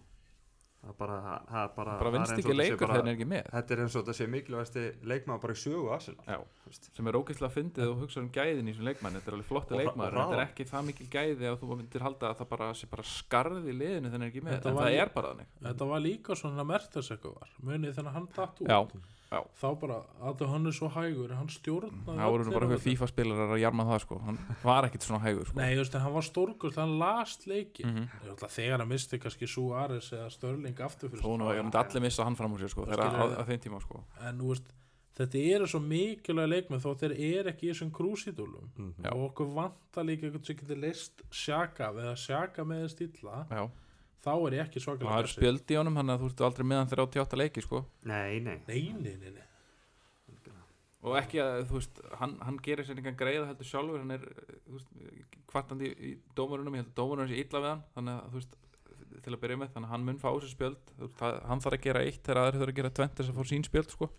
Það er bara, það, er bara, bara vinst ekki leikur þegar hann er ekki með. þetta er eins og þetta sé mikilvægasti leikmaður bara í sögu Arsenal Já. þú veist. sem er ógeðslega fyndið og hugsa um gæðin í þessum leikmann þetta er alveg flotti en þetta er ekki það mikil gæði að þú myndir halda að það bara sé bara skarð í liðinu þegar hann er ekki með. Þetta en var það er bara þannig. Þetta var líka svona mertas eitthvað var. Munið þegar hann datt út já, þá bara að hann er svo hægur hann stjórnaði það voru bara eitthvað. FIFA spilarar að jarma það sko hann var ekkit svona hægur sko Nei, þú veist, hann var stórkust, hann last leikin Mhm. mm þegar hann misti kannski Suárez eða Störling aftur fyrir að ég myndi allir missa hann fram úr sér sko Það þegar á, skilur- á þeim tíma sko en veist, þetta eru svo mikilvæg leikmenn þó þeir eru ekki í þessum krúsidúlum Mhm. Já. og okkur vantar líka eitthvað sem getur leist sjaka eða sjaka með stilla já. Þá er ég ekki og það svakalega er spjöld í honum þannig að þú ert aldrei meðan 38 leiki sko. Nei, nei. Nei, nei, nei, nei. og ekki að þú veist hann, hann gerir sér engan greiða heldur sjálfur hann er veist, kvartandi í, dómarunum ég held að dómarunum sé illa við hann þannig að þú veist til að byrja með þannig að hann mun fá sér spjöld. Hann þarf að gera eitt þegar aðri þarf að gera tvent þess að fá sín spjöld sko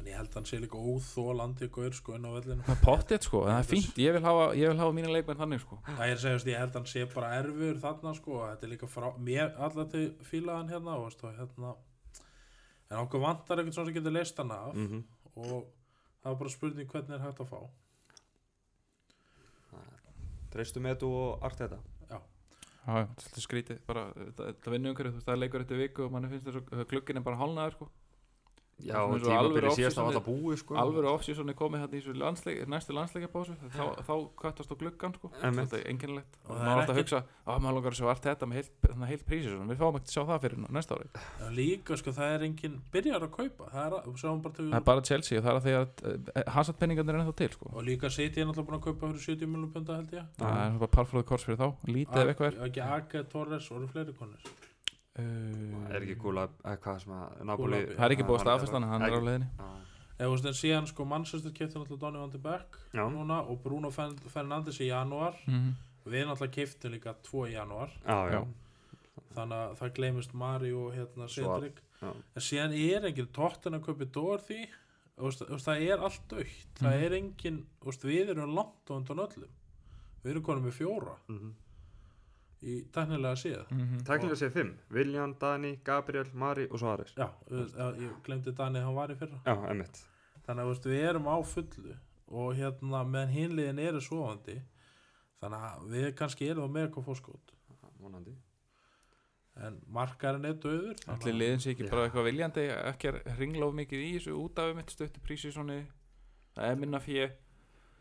en ég held að hann sé líka óþólandi gaur sko inn á vellinu. Það er pottið sko. En það er fínt. Ég vil hafa, ég vil hafa mína leikmenn þannig sko. Það er segjast, ég held að hann sé bara erfur þarna sko, þetta er líka frá mér allar til fílaðan hérna, og, veist, og hérna en okkur vantar eitthvað svona sem getur leist hann af mm og það er bara spurning hvernig er hægt að fá. Treystu með þú og allt þetta Já, þetta er skrítið. Bara, þetta, þetta vinnu umhverju, þú veist, það er leikur eftir viku og manni finnst þess að klukkinn er bara hálnaður sko. Já, er og tímabili síðast á þetta búi sko. alvöru off-seasoni komið hérna í þessu landsleik, næstu landsleikabásu þá, þá kvöttast á gluggan sko. Þetta er einkennilegt. Og maður er átt að hugsa, að maður langar að sjá allt þetta með heilt, heilt prísi við fáum ekkert að sjá það fyrir næsta ári. En líka sko, það er engin byrjar að kaupa. Það er, bara það er bara Chelsea og það er að því að uh, hasatpenningarnir er ennþá til sko. og líka City er náttúrulega búin að kaupa fyrir 70 miljonum punda held ég. Það er bara parflóðu kors fyrir þá. Lítið ef eitthvað er og uh, er ekki gúla eitthvað sem að Napoli það er ekki búið að staðfesta hann, hann er á leiðinni. Eða þú veist, en síðan sko Manchester kefti náttúrulega Donny van de Beek núna og Bruno Fern- Fernandes í janúar. Mm við náttúrulega keftum líka 2 í janúar. Já, já, þannig að það gleymist Mari og hérna Cedric. já. en síðan er engin tóttin að og veist, þú veist, það er allt dögt það Mhm. er engin, þú veist, við erum langt á undan öllum. Við erum konum með fjóra. Mhm. Í teknilega séð. -hmm. Tæknilega sé fimm. Viljan, Dani, Gabriel, Mari og Suárez. Já, þú veist, að- ég glemdi Dani hann var í fyrra. Já, emmitt þannig að veist, við erum á fullu og hérna meðan hinliðin eru svovandi þannig að við kannski erum á með eitthvað fórskot Vonandi. En markarinn er döður allir að- liðin sé ekki Já. bara eitthvað viljandi ekki að ringla of mikið í þessu út af mitt stöttu prísi svona það er minna fyrir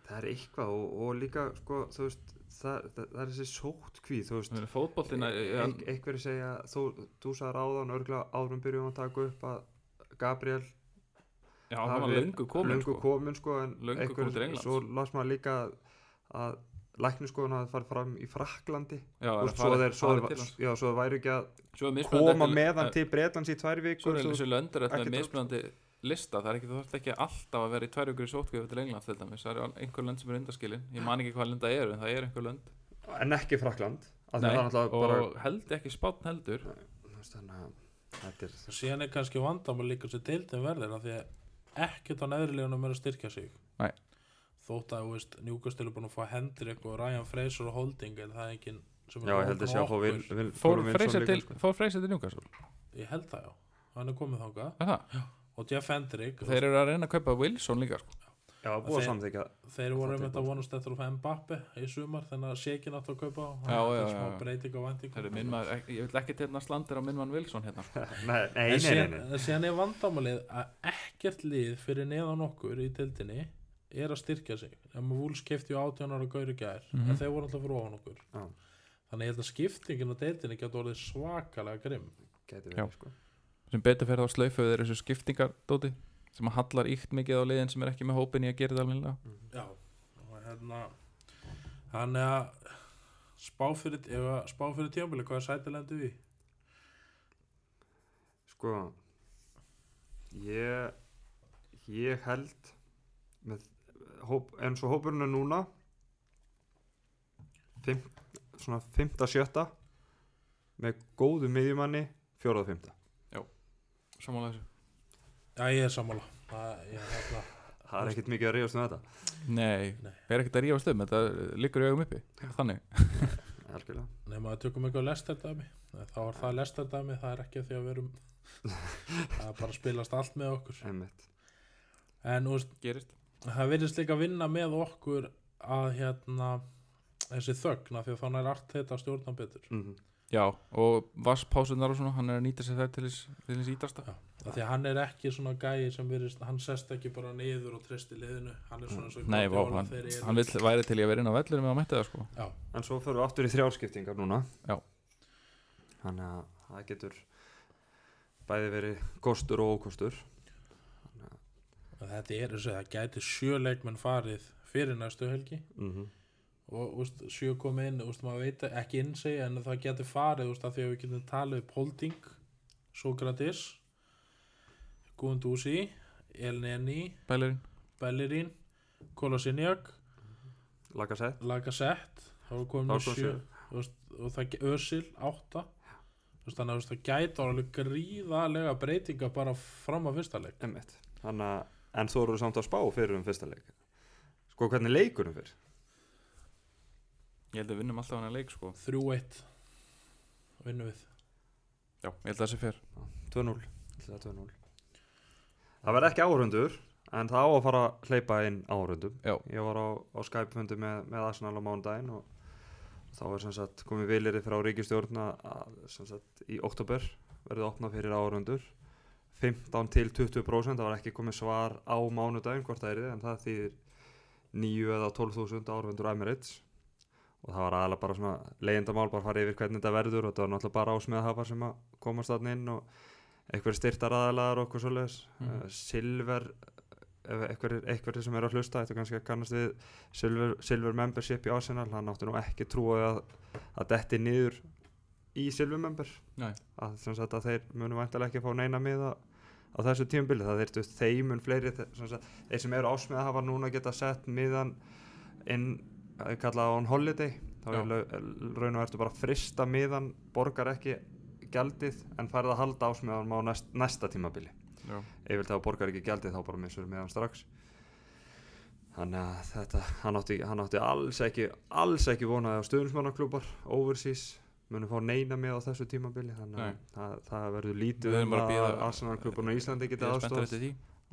Það er eitthvað og, og líka sko, þú veist það, það, það er þessi sótt kvíð þú veist. Fótboltin Eit, einhverju segja, þú, þú sagði áðan örgla áðurum byrjum að taka upp að Gabriel já, það var löngu komin löngu sko. komin sko, en Löngu einhverju- komin svo las maður líka að, að lækniskoðun hafði farið fram í Fraklandi já, það veist, svo, þeir, svo, það væri ekki að er koma eftir- með hann eh, til Bretlands í tvær svo vikur er svo, þessi löndur eftir ekkert mismunandi lista það er ekki, þú þarft ekki alltaf að vera í tvær ykkur í sótkvíðu til England til dæmis, það eru einhver lönd sem er undaskilin ég man ekki hvað lenda eru, en það er einhver lönd. En ekki Frakland Nei, að það er og bara held ekki spátn heldur. Að er síðan er kannski vandamál líka sem deildin verður af því að ekkert á neðrilegunum er að styrkja sig. Nei. þótt að þú veist, Newcastle er búin að fá Hendrik og Ryan Fraser og Holding en það er er að að fór til, sko. fór Freyser til Newcastle? Ég held það já, hann er komið er það? Og Jeff Hendrik þeir eru að reyna að kaupa Wilson líka sko. já, búið samþykja þeir voru er þetta vonast eftir að fá Mbappe í sumar þannig að Shakin átt að kaupa á Já, já, já, smá já. breyting maður, ek- ég vil ekki til slandir á minn mann Wilson hérna sko. nei, nei, en nei, nei, en síðan er vandamálið að ekkert lið fyrir neðan okkur í tildinni er að styrkja sig ef maður vúls kefti á 18 ára gauri gær Mhm. en þeir voru alltaf fyrir ofan okkur Já. þannig ég held að skiptingin á deildinni getur orðið svakalega grimm gæti Já. verið sko sem betur fyrir þá slaufuð er þessu skiptingardóti sem að hallar íkt mikið á liðin sem er ekki með hópin í að gera þetta alveg já og hérna hann er að spá fyrir, fyrir tímabili hvað er sætilendi við sko ég ég held með hóp, eins og hópurinn er núna fimm, svona 5-7 með góðu miðjumanni 4-5 samanlega þessu? Já ég er sammála. Það, ég, hérna, það er ekkert mikið að ríðast um þetta. Nei, Nei. við erum ekkert að rífast um þetta liggur í augum uppi, þannig. Algjörlega. Nema að tökum eitthvað lestardæmi. Þá er það lestardæmi, það er ekki því að við erum það er bara að spilast allt með okkur. Einmitt. en gerist. það virðist líka að vinna með okkur að hérna þessi þögna því að þannig er allt þetta stjórna betur. Mm Já, og vasspásunar og svona, hann er að nýta sér það til þess ítasta Já, af því að hann er ekki svona gæi sem virðist, hann sest ekki bara niður og treysti liðinu, hann er svona og Nei, vá, hann, ég hann vill væri til í að vera inn á vellurum með að mæta það sko. Já, en svo fyrir við aftur í þrjárskiptingar núna. Já. þannig að það getur bæði verið kostur og ókostur. Þetta er þess að það gæti sjö leikmenn farið fyrir næstu helgi. Mm og úst, sjö komið inn, úst, maður veit ekki inn sig en það geti farið úst, af því að við getum talið upp Holding, Sokratis Guðundúsi Elneni, Bellerín. Kolasinjak Lagasett Lagasett þá er komið Þá með kom sjö og það ge- Ösil, átta þannig að það gæti alveg gríðalega breytinga bara fram á fyrsta leik. Þannig að, en þú eru samt að spá fyrir um fyrsta leik. Sko hvernig leikurinn fyrir ég held að við vinnum alltaf hann að leik sko. 3-1 vinnum við. Já, ég held að það sé fyrr 2-0 Ætli það 2-0. Það verð ekki áhörundur En það á að fara að hleypa inn áhörundum Já. Ég var á, á Skype-fundi með, með Arsenal á mánudaginn og þá er sem sagt komið vilirði frá ríkistjórn að sem sagt í oktober verði opnað fyrir áhörundur 15 til 20% það var ekki komið svar á mánudaginn hvort það er þið en það þýðir 9 eða 12.000 áhörundur Emirates og það var aðalega bara svona leiðindamál bara fara yfir hvernig þetta verður og þetta var náttúrulega bara ásmiðahafar sem að komast þarna inn og einhverjir styrtar aðalagar og eitthvað svoleiðis. Mm. Silver ef einhverjir, einhverjir sem eru að hlusta þetta kannski að kannast við Silver, Silver Membership í Arsenal hann átti nú ekki trúið að, að detti niður í Silver Member. Nei, að, sagt, að þeir munu væntalega ekki fá neina miða á þessu tímabili. Það þeir þeimun fleiri þeir sem eru ásmiða hafa núna geta sett miðan inn að kalla on holiday. Þá er raun og ertu bara frista miðan borgar ekki gjaldið en færð að halda ásmiðan á næst, næsta tímabili. Já, ef það borgar ekki gjaldið þá bara missur miðan strax. Þannig að þetta hann átti, hann átti alls ekki alls ekki vonaði á stöðnismannaklúbar overseas. Munum fá neina með á þessu tímabili þannig að það, það verður lítið um bara að Arsenal-klúbarna í Íslandi geta er aðstofað eftir því.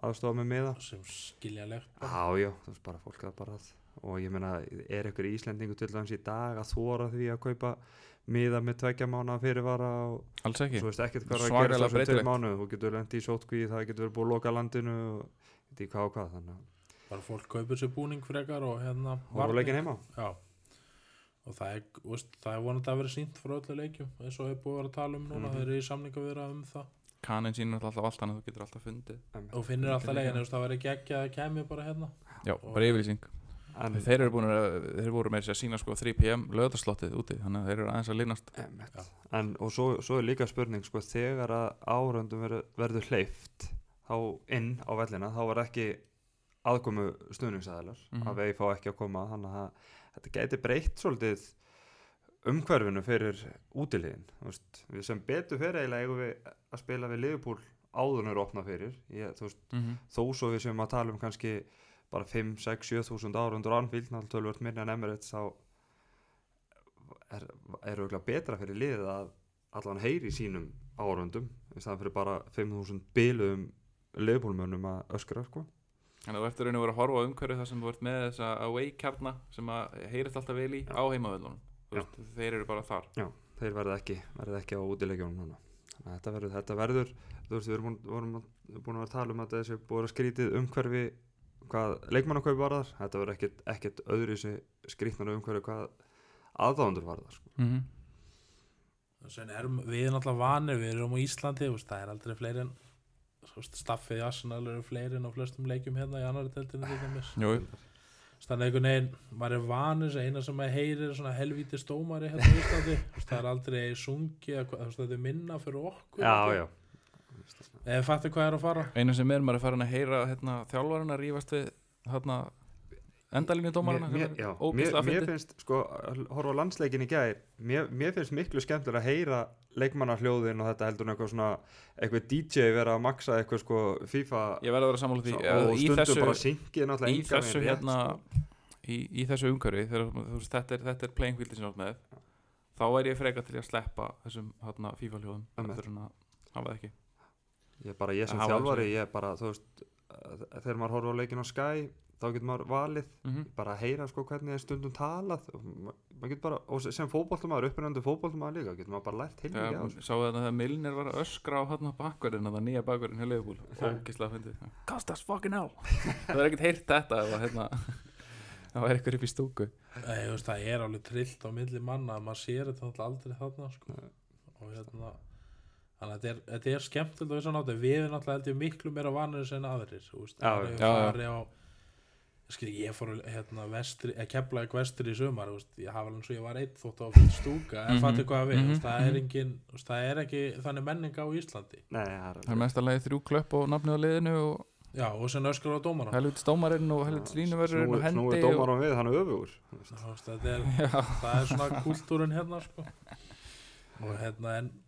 aðstofa með miða. Sem skiljanlegt Já, já, þú veist bara fólk að bara að og ég meina, er ykkur Íslendingu til dæmis í dag að þóra því að kaupa miða með tveggja mánu fyrirvara og Alls ekki. Svo veist ekkert hvað er að Svakalega breytilegt. þú getur lendi í sótkví, það getur verið búið að loka landinu og veit ég hvað og hvað þannig að bara fólk kaupir sér búning frekar og hérna á leikin heima. já. Og það er, þú veist, það er vonandi að vera sínt frá öllu leikjum eins og hefur búið að vera að tala um núna Mhm. þeir eru í samninga við um það. Kanin sínur alltaf allt annað, þú getur alltaf fundið. Og finnir alltaf veist, það verður geggja að kemja bara hérna. Já, Og- bara yfirlýsing en, Þeir eru búin að, þeir voru með sér að sína sko 3pm lögðarslottið úti, þannig að þeir eru aðeins að linast en og svo, svo er líka spurning sko, þegar að árundum verður, verður hleyft þá inn á vellina þá var ekki aðkomu stuðningsæðilar Mhm. að vegi fá ekki að koma þannig að þetta geti breytt svolítið umhverfinu fyrir útiliðin veist, við sem betur fyrir eiginlega eigum við að spila við Liverpool áðunur opna fyrir. Ég, þú veist, Mhm. þó svo við sem að tala um kannski bara 5, 6, 7 þúsund ára undir Anfield, náttúrulega tölvöld minna en Emirates þá er, auðvitað betra fyrir liðið að allan heyri sínum árundum í staðan fyrir bara 5.000 biluðum liðbólmönnum að öskra sko. Þannig að þú raun og vera að horfa á umhverju þar sem þú ert með þessa away kjarna sem að heyrist alltaf vel í Já. á heimavöldunum Já. þeir eru bara þar þeir verða ekki, verða ekki á útilegjunum núna þannig að þetta verður, þetta verður þú veist, við erum búin, vorum að- búin að vera að tala um að þessi búið að skrítið umhverfi hvað leikmannakaup varðar þetta verður ekkit, ekkit öðru þessi skrítnar umhverfi hvað aðdáðundur varðar sko. mm -hmm. Sen erum við náttúrulega vanir, við erum á Íslandi þú veist, það er aldrei fleiri en staffið í Arsenal eru fleiri en á flestum leikjum hérna í dæmis. Jú, þannig einhvern veginn, maður er vanir eina sem maður heyrir er svona helvíti stómari hérna á Íslandi, það er aldrei sungi, þetta er minna fyrir okkur já, já, eða fattu hvað er að fara einu sem er maður er farin að heyra hérna, þjálfarinn að rífast við hérna, endalínu dómarana mér, mér, mér, finnst sko, horfa á landsleikin í gær mér, mér finnst miklu skemmtilega að heyra leikmannarhljóðin og þetta heldur eitthvað svona eitthvað DJ vera að maksa eitthvað sko FIFA ég verði að vera sammála því og stundum þessu, bara syngið náttúrulega í þessu hérna sko. í, í þessu umhverfi þetta er, þetta er playing fieldi sem ert með þá er ég freka til að sleppa þessum hérna, FIFA hljóðum Einmitt. eftir að hafa það ekki ég bara, ég sem Það þjálfari ég bara, þú veist þegar maður horfa á leikin á Sky þá getur maður valið. Mm bara að heyra sko hvernig er stundum talað. Og ma- maður getur bara, og sem fótboltamaður uppinandi fótboltamaður líka, getur maður bara lært heilmikið á Þegar þessu sáu þetta þegar Milner var að öskra á hann bakverðin það nýja bakverðin hjá Leifbúl Cost us fucking hell. Það er ekkert heyrt þetta ef að, hérna, það var eitthvað upp í stúku. Nei, veist, það er alveg trillt á milli manna maður sér þetta náttúrulega aldrei þarna sko. og hérna þannig að þetta er, þetta er þessan átti við erum náttúrulega held ég miklu meira vanir en aðrir þú veist, Já, það á skil, ég fór hérna vestri, að kepla ekki vestri í sumar þú veist, ég hafa alveg eins og ég var eitt þótt á stúka en fattu hvað við, mhm, það er mhm. engin þú veist, það er ekki þannig menning á Íslandi. Nei, það er Það er mest að leiði þrjú klöpp og nafnið á liðinu og já, og sem öskur á dómara helvits dómarinn og helvits línuverðurinn og snúið hendi dómar á við, hann er öfugur er, Já, það er svona kultúrin hérna sko. og hérna en það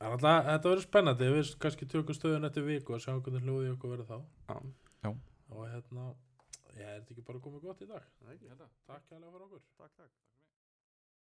alltaf, þetta verður spennandi við kannski tökum stöðun eftir viku og sjáum hvernig hljóði okkur verður þá. Já. og hérna, ég er þetta ekki bara komið gott í dag? Er ekki. takk kærlega fyrir okkur. Takk, takk